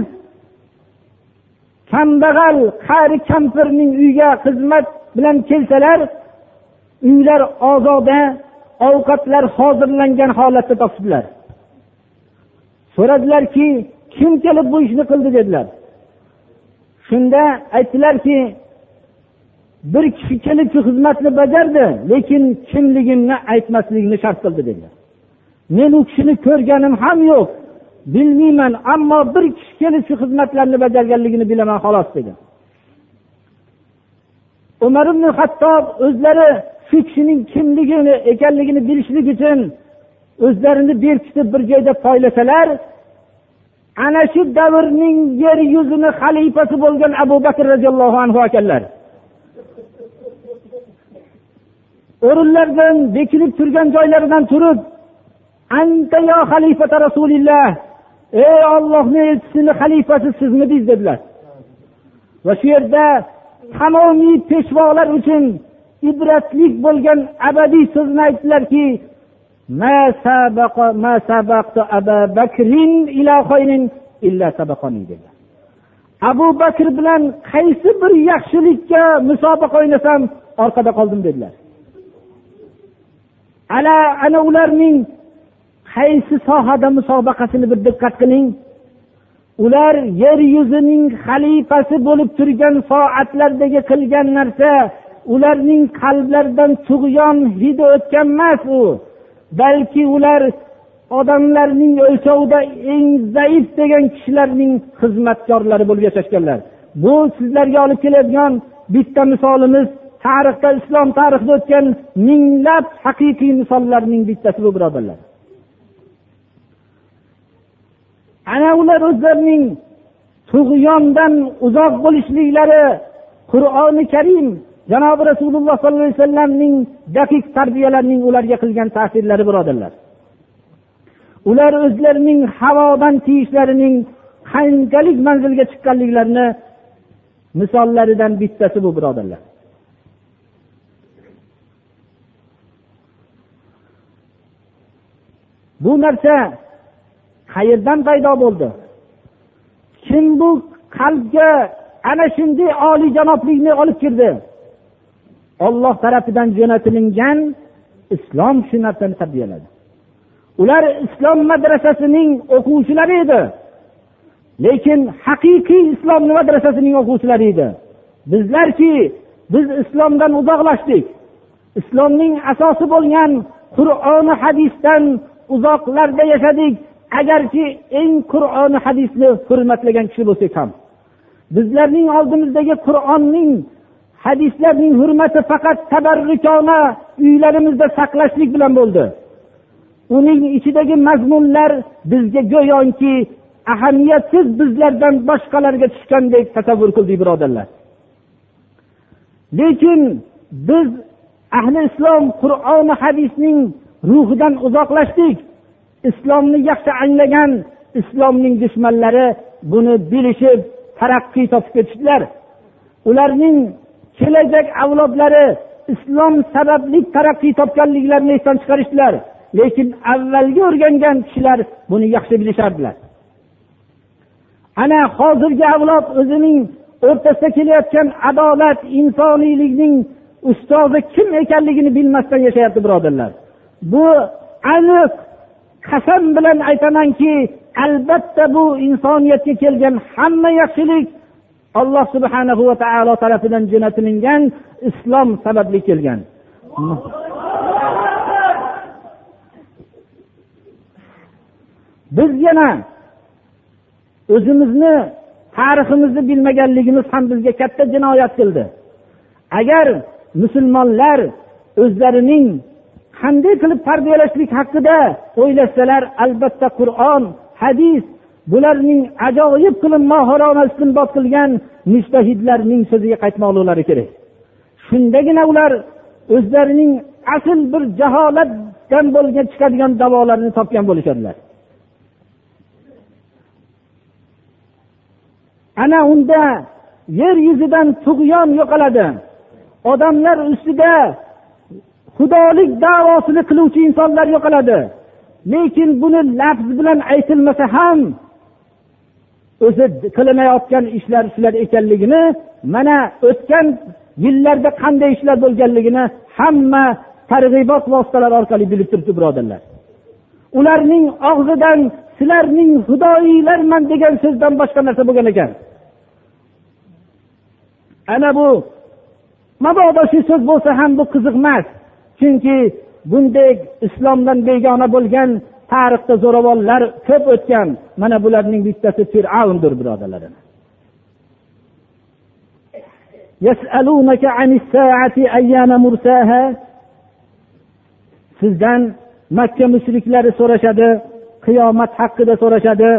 kambag'al qari kampirning uyiga xizmat bilan kelsalar uylar ozoda ovqatlar hozirlangan holatda topishdilar. So'radilarki kim kelib bu ishni qildi dedilar. Shunda aytdilarki bir kishi kelib shu xizmatni bajardi lekin kimligimni aytmaslikni shart qildi dedilar men u kishini ko'rganim ham yo'q. Bilmayman ammo bir kishi kelib shu xizmatlarni bajarganligini bilaman xolos dedi. Umar ibn hattob o'zlari shu kishining kimligini ekanligini bilishlik uchun o'zlarini berkitib bir joyda poylasalar ana shu davrning yer yuzini xalifasi bo'lgan abu bakr roziyallohu anhu ekanlar o'rinlaridan bekilib turgan joylaridan turib anta yo xalifata rasulilloh ey ollohni elchisini xalifasi sizmidingiz dedilar. Va shu yerda tamomiy peshvolar uchun ibratlik bo'lgan abadiy so'zni aytdilarki abu bakr bilan qaysi bir yaxshilikka musobaqa o'ynasam orqada qoldim dedilar. Ana ana ularning qaysi sohada musobaqasini bir diqqat qiling. Ular yer yuzining xalifasi bo'lib turgan soatlardagi qilgan narsa ularning qalblaridan tug'yon hidi o'tgan emas u. Balki ular odamlarning o'lchovida eng zaif degan kishilarning xizmatkorlari bo'lib yashashganlar. Bu sizlarga olib keladigan bitta misolimiz. Tarixda islom tarixida o'tgan minglab haqiqiy misollarning bittasi bu birodarlar. Ana ular o'zlarining tug'yondan uzoq bo'lishliklari qur'oni karim janobi rasululloh sollallohu alayhi vasallamning daqiq tarbiyalarining ularga qilgan ta'sirlari birodarlar. Ular o'zlarining havodan tiyishlarining qanchalik manzilga chiqqanliklarini misollaridan bittasi bu birodarlar. Bu narsa qayerdan paydo bo'ldi? Kim bu qalbga ana shunday oliyjanoblikni olib kirdi? Olloh tarafidan jo'natilingan islom shu narsani tarbiyaladi. Ular islom madrasasining o'quvchilari edi. Lekin haqiqiy islom madrasasining o'quvchilari edi. Bizlarki biz islomdan uzoqlashdik. Islomning asosi bo'lgan qur'oni hadisdan uzoqlarda yashadik. Agarki eng qur'oni hadisni hurmatlagan kishi bo'lsak ham bizlarning oldimizdagi qur'onning hadislarning hurmati faqat tabarrukona uylarimizda saqlashlik bilan bo'ldi. Uning ichidagi mazmunlar bizga go'yoki ahamiyatsiz bizlardan boshqalarga tushgandek tasavvur qildik birodarlar. Lekin biz ahli islom qur'oni hadisning ruhidan uzoqlashdik. Islomni yaxshi anglagan islomning dushmanlari buni bilishib taraqqiy topib ketishdilar. Ularning kelajak avlodlari islom sababli taraqqiy topganliklarini esdan chiqarishdilar. Lekin avvalgi o'rgangan kishilar buni yaxshi bilishardilar. Ana hozirgi avlod o'zining o'rtasida kelayotgan adolat insoniylikning ustozi kim ekanligini bilmasdan yashayapti birodarlar. Bu aniq qasam bilan aytamanki albatta bu insoniyatga kelgan hamma yaxshilik alloh subhana va taolo tarafidan jo'natilingan islom sababli kelgan. Biz yana o'zimizni tariximizni bilmaganligimiz ham bizga katta jinoyat qildi. Agar musulmonlar o'zlarining qanday qilib tarbiyalashlik haqida o'ylashsalar albatta qur'on hadis bularning ajoyib qilib mohirona istinbot qilgan mushtahidlarning so'ziga qaytmoqliklari kerak. Shundagina ular o'zlarining asl bir jaholatdan bo'lgan chiqadigan davolarni topgan bo'lishadilar. Ana unda yer yuzidan tug'yon yo'qoladi. Odamlar ustida xudolik davosini qiluvchi insonlar yo'qoladi. Lekin buni lafz bilan aytilmasa ham o'zi qilinayotgan ishlar shular ekanligini mana o'tgan yillarda qanday ishlar bo'lganligini hamma targ'ibot vositalari orqali bilib turibdi birodarlar. Ularning og'zidan sizlarning xudoiylarman degan so'zdan boshqa narsa bo'lgan ekan. Ana bu mabodo shu so'z bo'lsa ham bu qiziq emas chunki bunday islomdan begona bo'lgan tarixda zo'ravonlar ko'p o'tgan. Mana bularning bittasi fir'avndir birodarlarim. Sizdan makka mushriklari so'rashadi qiyomat haqida so'rashadi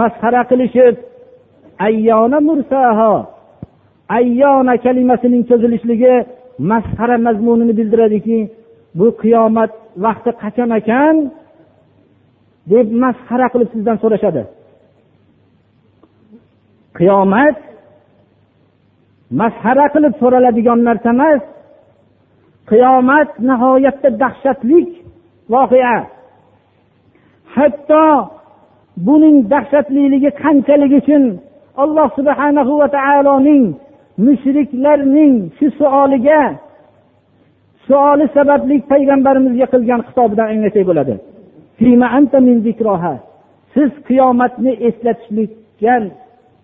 masxara qilishib ayyona mursaho ayyona kalimasining cho'zilishligi masxara mazmunini bildiradiki bu qiyomat vaqti qachon ekan deb masxara qilib sizdan so'rashadi. Qiyomat masxara qilib so'raladigan narsa emas qiyomat nihoyatda dahshatli voqea. Hatto buning dahshatliligi qanchalik uchun alloh subhanahu va taoloning mushriklarning shu savoliga savoli sababli payg'ambarimizga qilgan xitobidan anglasak bo'ladi. Siz qiyomatni eslatishlikka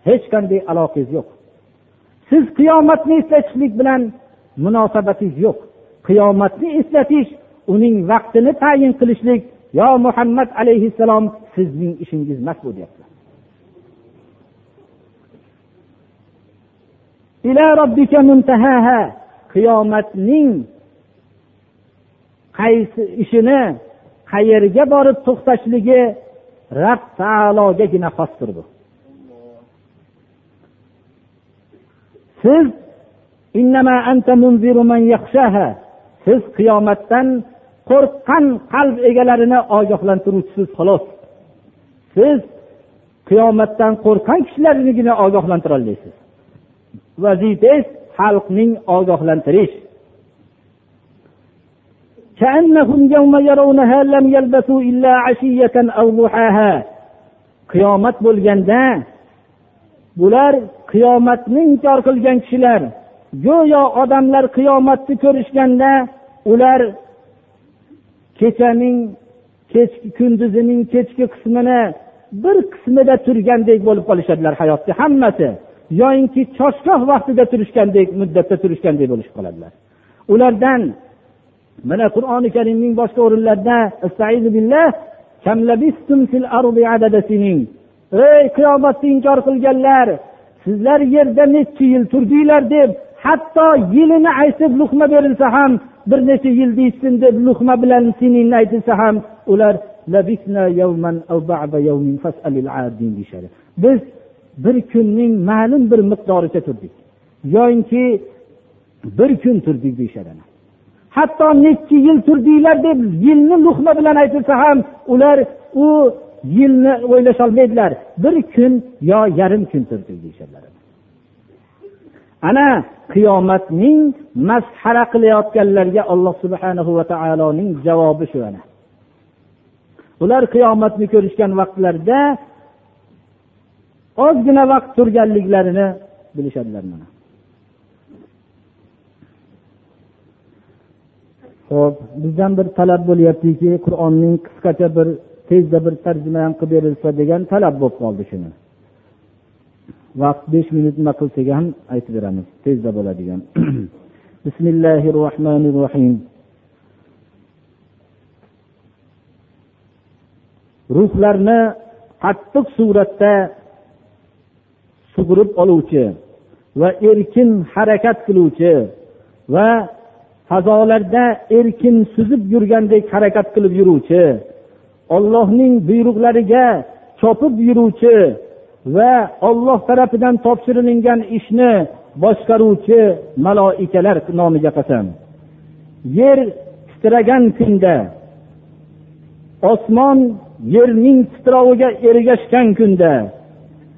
hech qanday aloqangiz yo'q. Siz qiyomatni eslatishlik bilan munosabatingiz yo'q. Qiyomatni eslatish uning vaqtini tayin qilishlik yo muhammad alayhissalom sizning ishingiz emas bu deyapti qiyomatning qaysi ishini qayerga borib to'xtashligi rab taologagina xosdir bu. Siz siz qiyomatdan qo'rqqan qalb egalarini ogohlantiruvchisiz xolos. Siz qiyomatdan qo'rqqan kishilarnigina ogohlantira olasiz vazifangiz xalqning ogohlantirish. Qiyomat bo'lganda bular qiyomatni inkor qilgan kishilar go'yo odamlar qiyomatni ko'rishganda ular kechaning kechki kunduzining kechki qismini bir qismida turgandek bo'lib qolishadilar hayotni hammasi. Yoyinki choshgoh vaqtida turishgandek muddatda turishgandek bo'lishib qoladilar. Ulardan mana qur'oni karimning boshqa o'rinlarida ey qiyomatni inkor qilganlar sizlar yerda necha yil turdinglar? deb hatto yilini aytib luqma berilsa ham bir necha yil deyishsin deb luqma bilan sininni aytilsa ham ular biz bir kunning ma'lum bir miqdoricha turdik. Yoyinki bir kun turdik deyishadi hatto nechi yil turdinglar deb yilni luqma bilan aytilsa ham ular u yilni o'ylasholmaydilar. Bir kun yo yarim kun turdik deyishadilar ana qiyomatning masxara qilayotganlarga alloh subhanahu va taoloning javobi shu ana. Ular qiyomatni ko'rishgan vaqtlarida ozgina vaqt turganliklarini bilishadilar mana. Ho'p bizdan bir talab bo'lyaptiki qur'onning qisqacha bir tezda bir tarjima ham qilib berilsa degan talab bo'lib qoldi shuni. Vaqt besh minut nima qilsak ham aytib beramiz tezda bo'ladigan. Bismillahi rohmanir rohim ruhlarni qattiq suratda sug'urib oluvchi va erkin harakat qiluvchi va fazolarda erkin suzib yurgandek harakat qilib yuruvchi ollohning buyruqlariga chopib yuruvchi va olloh tarafidan topshirilingan ishni boshqaruvchi maloikalar nomiga qasam. Yer titragan kunda osmon yerning titroviga ergashgan kunda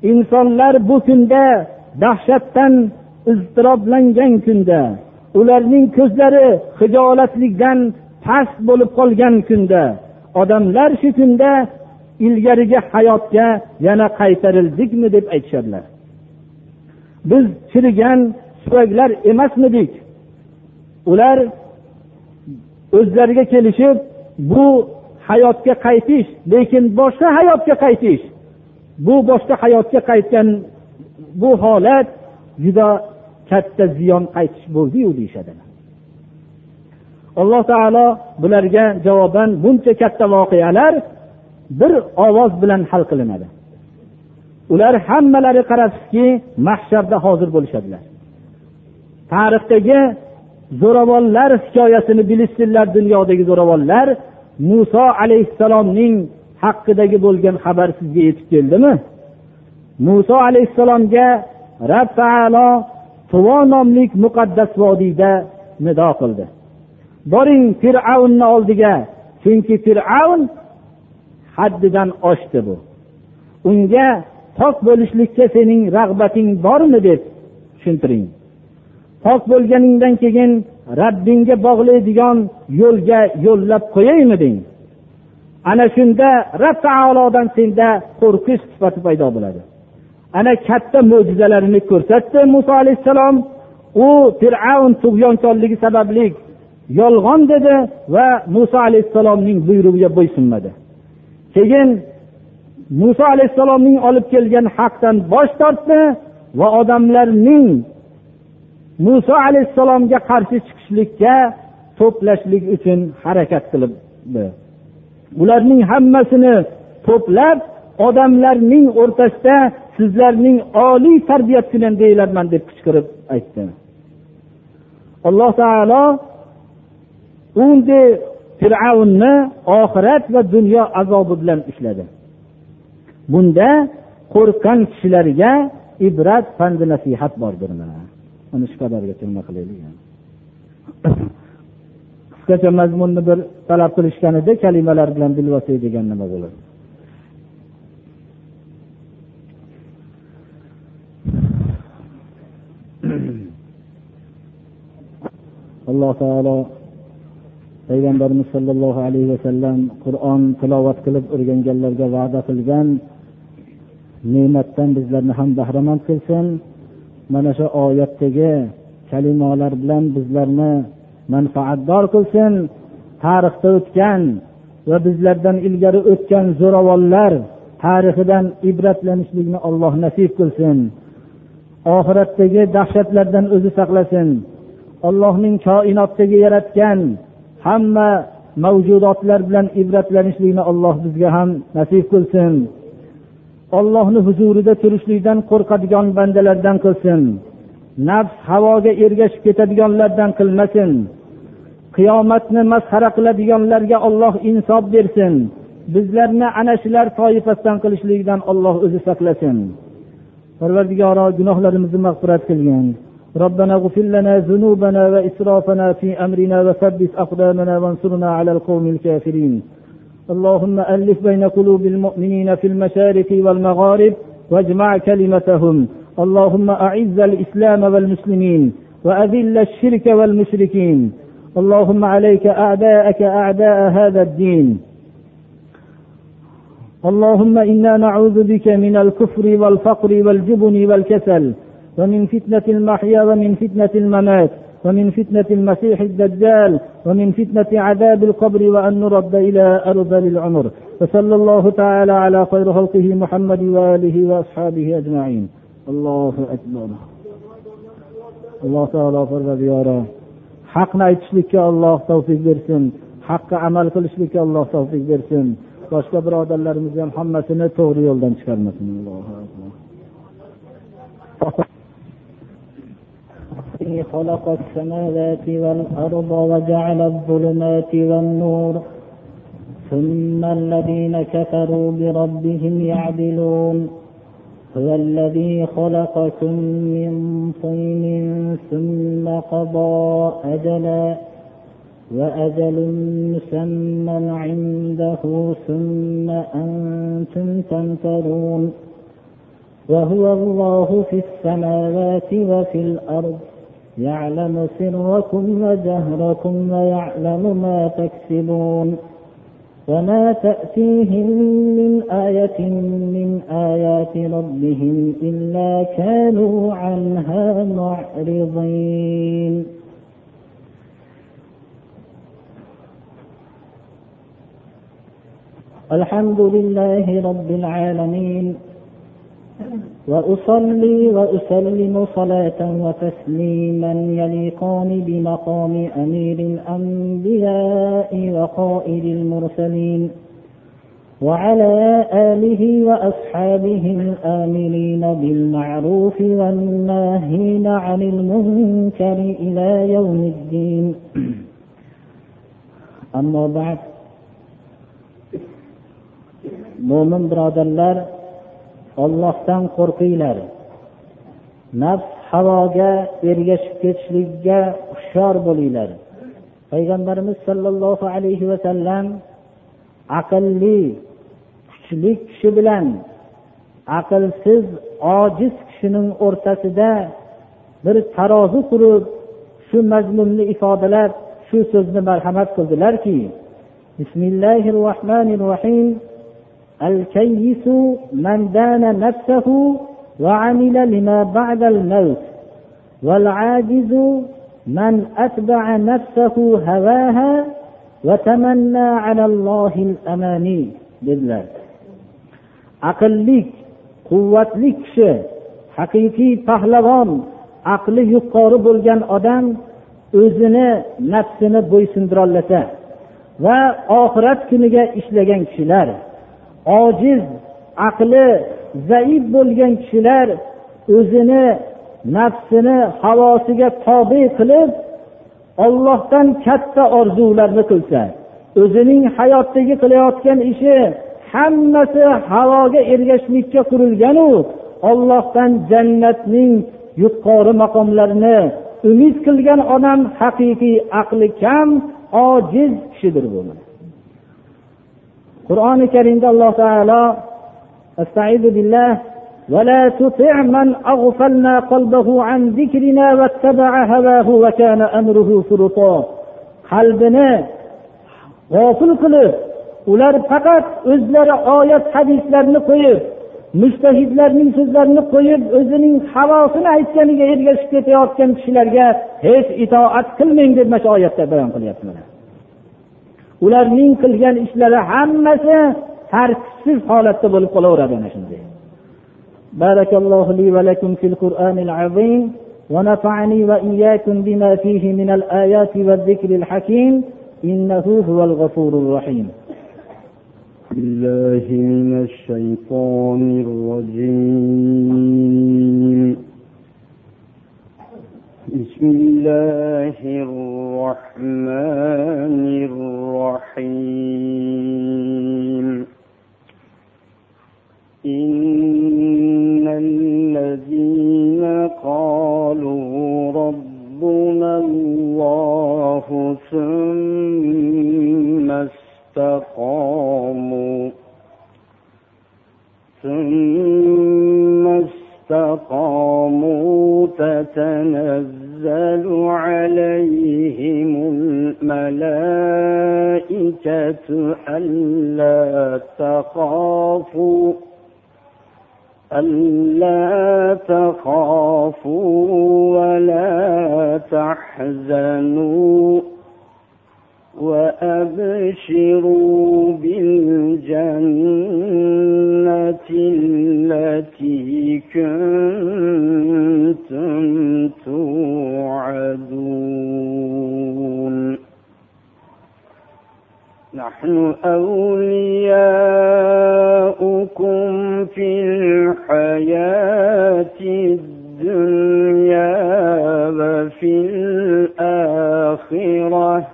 insonlar bu kunda dahshatdan iztiroblangan kunda ularning ko'zlari hijolatlikdan past bo'lib qolgan kunda odamlar shu kunda ilgarigi hayotga yana qaytarildikmi deb aytishadilar. Biz chirigan suvaklar emasmidik ular o'zlariga kelishib bu hayotga qaytish lekin boshqa hayotga qaytish bu boshqa hayotga qaytgan bu holat juda katta ziyon qaytish bo'ldiyu deyishadi. Alloh taolo bularga javoban buncha katta voqealar bir ovoz bilan hal qilinadi. Ular hammalari qarabsizki mahsharda hozir bo'lishadilar. Tarixdagi zo'ravonlar hikoyasini bilishsinlar dunyodagi zo'ravonlar muso alayhissalomning haqidagi bo'lgan xabar sizga yetib keldimi? Muso alayhissalomga rab taolo tuvo nomli muqaddas vodiyda nido qildi. Boring fir'avnni oldiga chunki fir'avn haddidan oshdi bu. Unga pok bo'lishlikka sening rag'bating bormi deb tushuntiring. Pok bo'lganingdan keyin rabbingga bog'laydigan yo'lga yo'llab qo'yaymiding? Ana shunda rob taolodan senda qo'rqish sifati paydo bo'ladi. Ana katta mo'jizalarini ko'rsatdi muso alayhissalom. U fir'avn tug'yonkorligi sababli yolg'on dedi va muso alayhissalomning buyrug'iga bo'ysunmadi. Keyin muso alayhissalomning olib kelgan haqdan bosh tortdi va odamlarning muso alayhissalomga qarshi chiqishlikka to'plashlik uchun harakat qilibdi. Bularning hammasini to'plab odamlarning o'rtasida sizlarning oliy tarbiyatchilar deyilarman deb qichqirib aytdi alloh taolo unday fir'avnni oxirat va dunyo azobi bilan ushladi. Bunda qo'rqqan kishilarga ibrat pandi nasihat bordir mana. Shu qadarga turma qilaylik. Boshqacha mazmunni bir talab qilishganida kalimalar bilan bilvosiy degan nima bo'ladi? Alloh taolo payg'ambarimiz sollallohu alayhi vasallam qur'on tilovat qilib o'rganganlarga va'da qilgan ne'matdan bizlarni ham bahramand qilsin. Mana shu oyatdagi kalimalar bilan bizlarni manfaatdor qilsin tarixda o'tgan va bizlardan ilgari o'tgan zo'ravonlar tarixidan ibratlanishlikni alloh nasib qilsin. Oxiratdagi dahshatlardan o'zi saqlasin. Allohning koinotdagi yaratgan hamma mavjudotlar bilan ibratlanishlikni alloh bizga ham nasib qilsin. Ollohni huzurida turishlikdan qo'rqadigan bandalardan qilsin. Nafs havoga ergashib ketadiganlardan qilmasin. qiyomatni masxara qiladiganlarga olloh insof bersin bizlarni ana shular toifasidan qilishlikdan olloh o'zi saqlasin parvardigoro gunohlarimizni mag'firat qilgin ربنا اغفر لنا ذنوبنا وإسرافنا في أمرنا وثبت أقدامنا وانصرنا على القوم الكافرين اللهم ألف بين قلوب المؤمنين في المشارق والمغارب واجمع كلمتهم اللهم أعز الإسلام والمسلمين وأذل الشرك والمشركين اللهم عليك أعداءك أعداء هذا الدين. اللهم إنا نعوذ بك من الكفر والفقر والجبن والكسل ومن فتنة المحيا ومن فتنة الممات ومن فتنة المسيح الدجال ومن فتنة عذاب القبر وأن نرد إلى أرذل العمر. وصلى الله تعالى على خير خلقه محمد وآله وأصحابه أجمعين. الله أكبر. alloh taolo parvardigori haqni aytishlikka alloh tavfiq bersin haqqa amal qilishlikka alloh tavfiq bersin boshqa birodarlarimizni ham hammasini to'g'ri yo'ldan chiqarmasin خلق السماوات والأرض وجعل الظلمات والنور ثم الذين كفروا بربهم يعدلون هو الذي خلقكم من طين ثم قضى أجلا وأجل مسمى عنده ثم أنتم تمترون وهو الله في السماوات وفي الأرض يعلم سركم وجهركم ويعلم ما تكسبون وما تأتيهم من آية من آيات ربهم إلا كانوا عنها معرضين الحمد لله رب العالمين وأصلي وأسلم صلاة وتسليما يليقان بمقام أمير الأنبياء وقائد المرسلين وعلى آله وأصحابه الآمرين بالمعروف والناهين عن المنكر إلى يوم الدين. أما بعد. mo'min birodarlar ollohdan qo'rqinglar. Nafs havoga ergashib ketishlikka hushyor bo'linglar. Payg'ambarimiz sollallohu alayhi vasallam aqlli kuchli kishi bilan aqlsiz ojiz kishining o'rtasida bir tarozi qurib shu mazmunni ifodalab shu so'zni marhamat qildilarki bismillahi rohmanir rohim الكيس من دان نفسه وعمل لما بعد الموت والعاجز من أتبع نفسه هواها وتمنى على الله الأماني dedilar aqllik quvvatli kishi haqiqiy pahlavon aqli yuqori bo'lgan odam o'zini nafsini bo'ysundirolasa va oxirat kuniga ishlagan kishilar Ojiz aqli zaif bo'lgan kishilar o'zini nafsini havosiga tobe qilib ollohdan katta orzularni qilsa o'zining hayotdagi qilayotgan ishi hammasi havoga ergashishlikka qurilganu ollohdan jannatning yuqori maqomlarini umid qilgan odam haqiqiy aqli kam ojiz kishidir bu. qur'oni karimda alloh taolo استعيذ بالله ولا تطع من أغفلنا قلبه عن ذكرنا واتبع هواه وكان أمره فرطا qalbini g'ofil qilib ular faqat o'zlari oyat hadislarni qo'yib mushtahidlarning so'zlarini qo'yib o'zining havosini aytganiga ergashib ketayotgan kishilarga hech itoat qilmang deb mana shu oyatda bayon qilyapti mana Ularning qilgan ishlari hammasi tartibsiz holatda bo'lib qolaveradi ana shunday. بارك الله لي ولكم في القرآن العظيم ونفعني وإياكم بما فيه من الآيات والذكر الحكيم إنه هو الغفور الرحيم بالله من الشيطان الرجيم بسم الله الرحمن الرحيم. إن الذين قالوا ربنا الله ثم استقاموا ثم استقاموا تتنزل عليهم الملائكة ألا تخافوا ألا تخافوا ولا تحزنوا وأبشروا بالجنة التي كنتم توعدون. نحن أولياؤكم في الحياة الدنيا وفي الآخرة.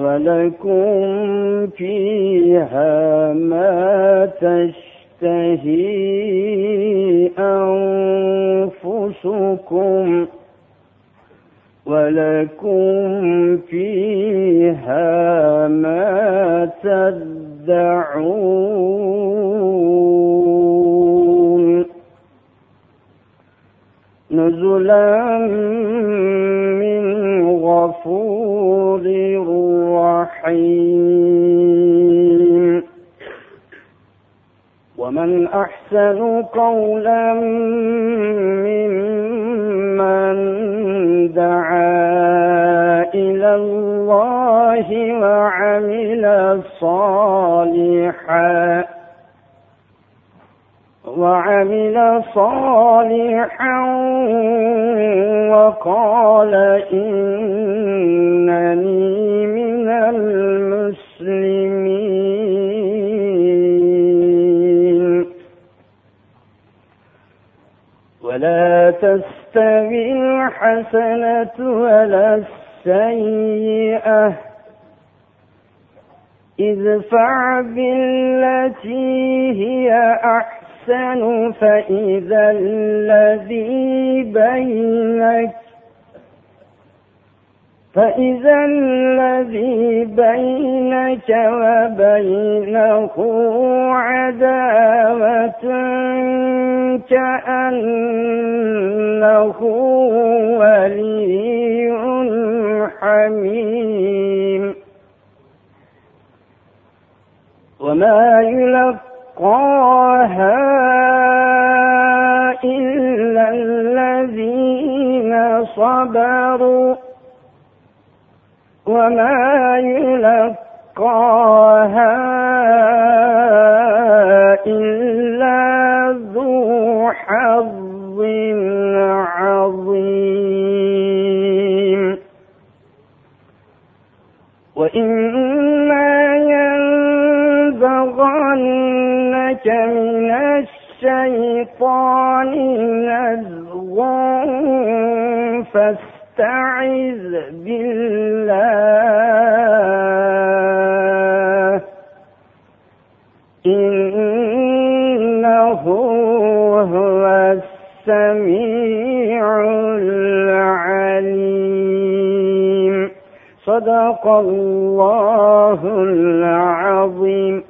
ولكم فيها ما تشتهي أنفسكم ولكم فيها ما تدعون نزلا من غفور رحيم ومن أحسن قولا ممن دعا إلى الله وعمل صالحا وعمل صالحا وقال إنني من المسلمين. ولا تستوي الحسنة ولا السيئة. ادفع بالتي هي أحسن. فإذا الذي بينك فإذا الذي بينك وبينه عداوة كأنه ولي حميم. وما يلقاها إلا الذين صبروا وما يلقاها ينبغنك من الشيطان نزغ فاستعذ بالله. إنه هو السميع العليم. صدق الله العظيم.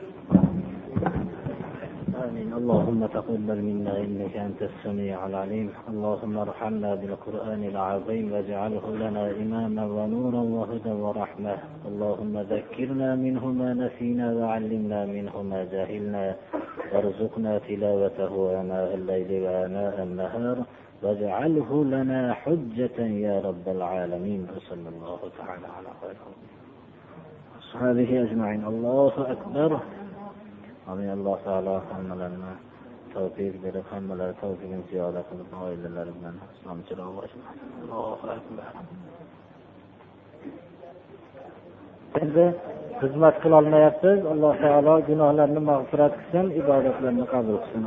اللهم تقبل منا إنك أنت السميع العليم. اللهم ارحمنا بالقرآن العظيم واجعله لنا إماما ونورا وهدى ورحمة. اللهم ذكرنا منه ما نسينا وعلمنا منه ما جهلنا. وارزقنا تلاوته آناء الليل وآناء النهار. واجعله لنا حجة يا رب العالمين. وصلى الله تعالى على خير أصحابه أجمعين. الله أكبر. آمين. الله تعالى hammalarni tavfiq berib hammalari tavfiqini ziyoda qilib oilalari bilan islom chirog'i allohu akbar. Endi xizmat qilolmayapsiz. Alloh taolo gunohlarni mag'firat qilsin ibodatlarni qabul qilsin.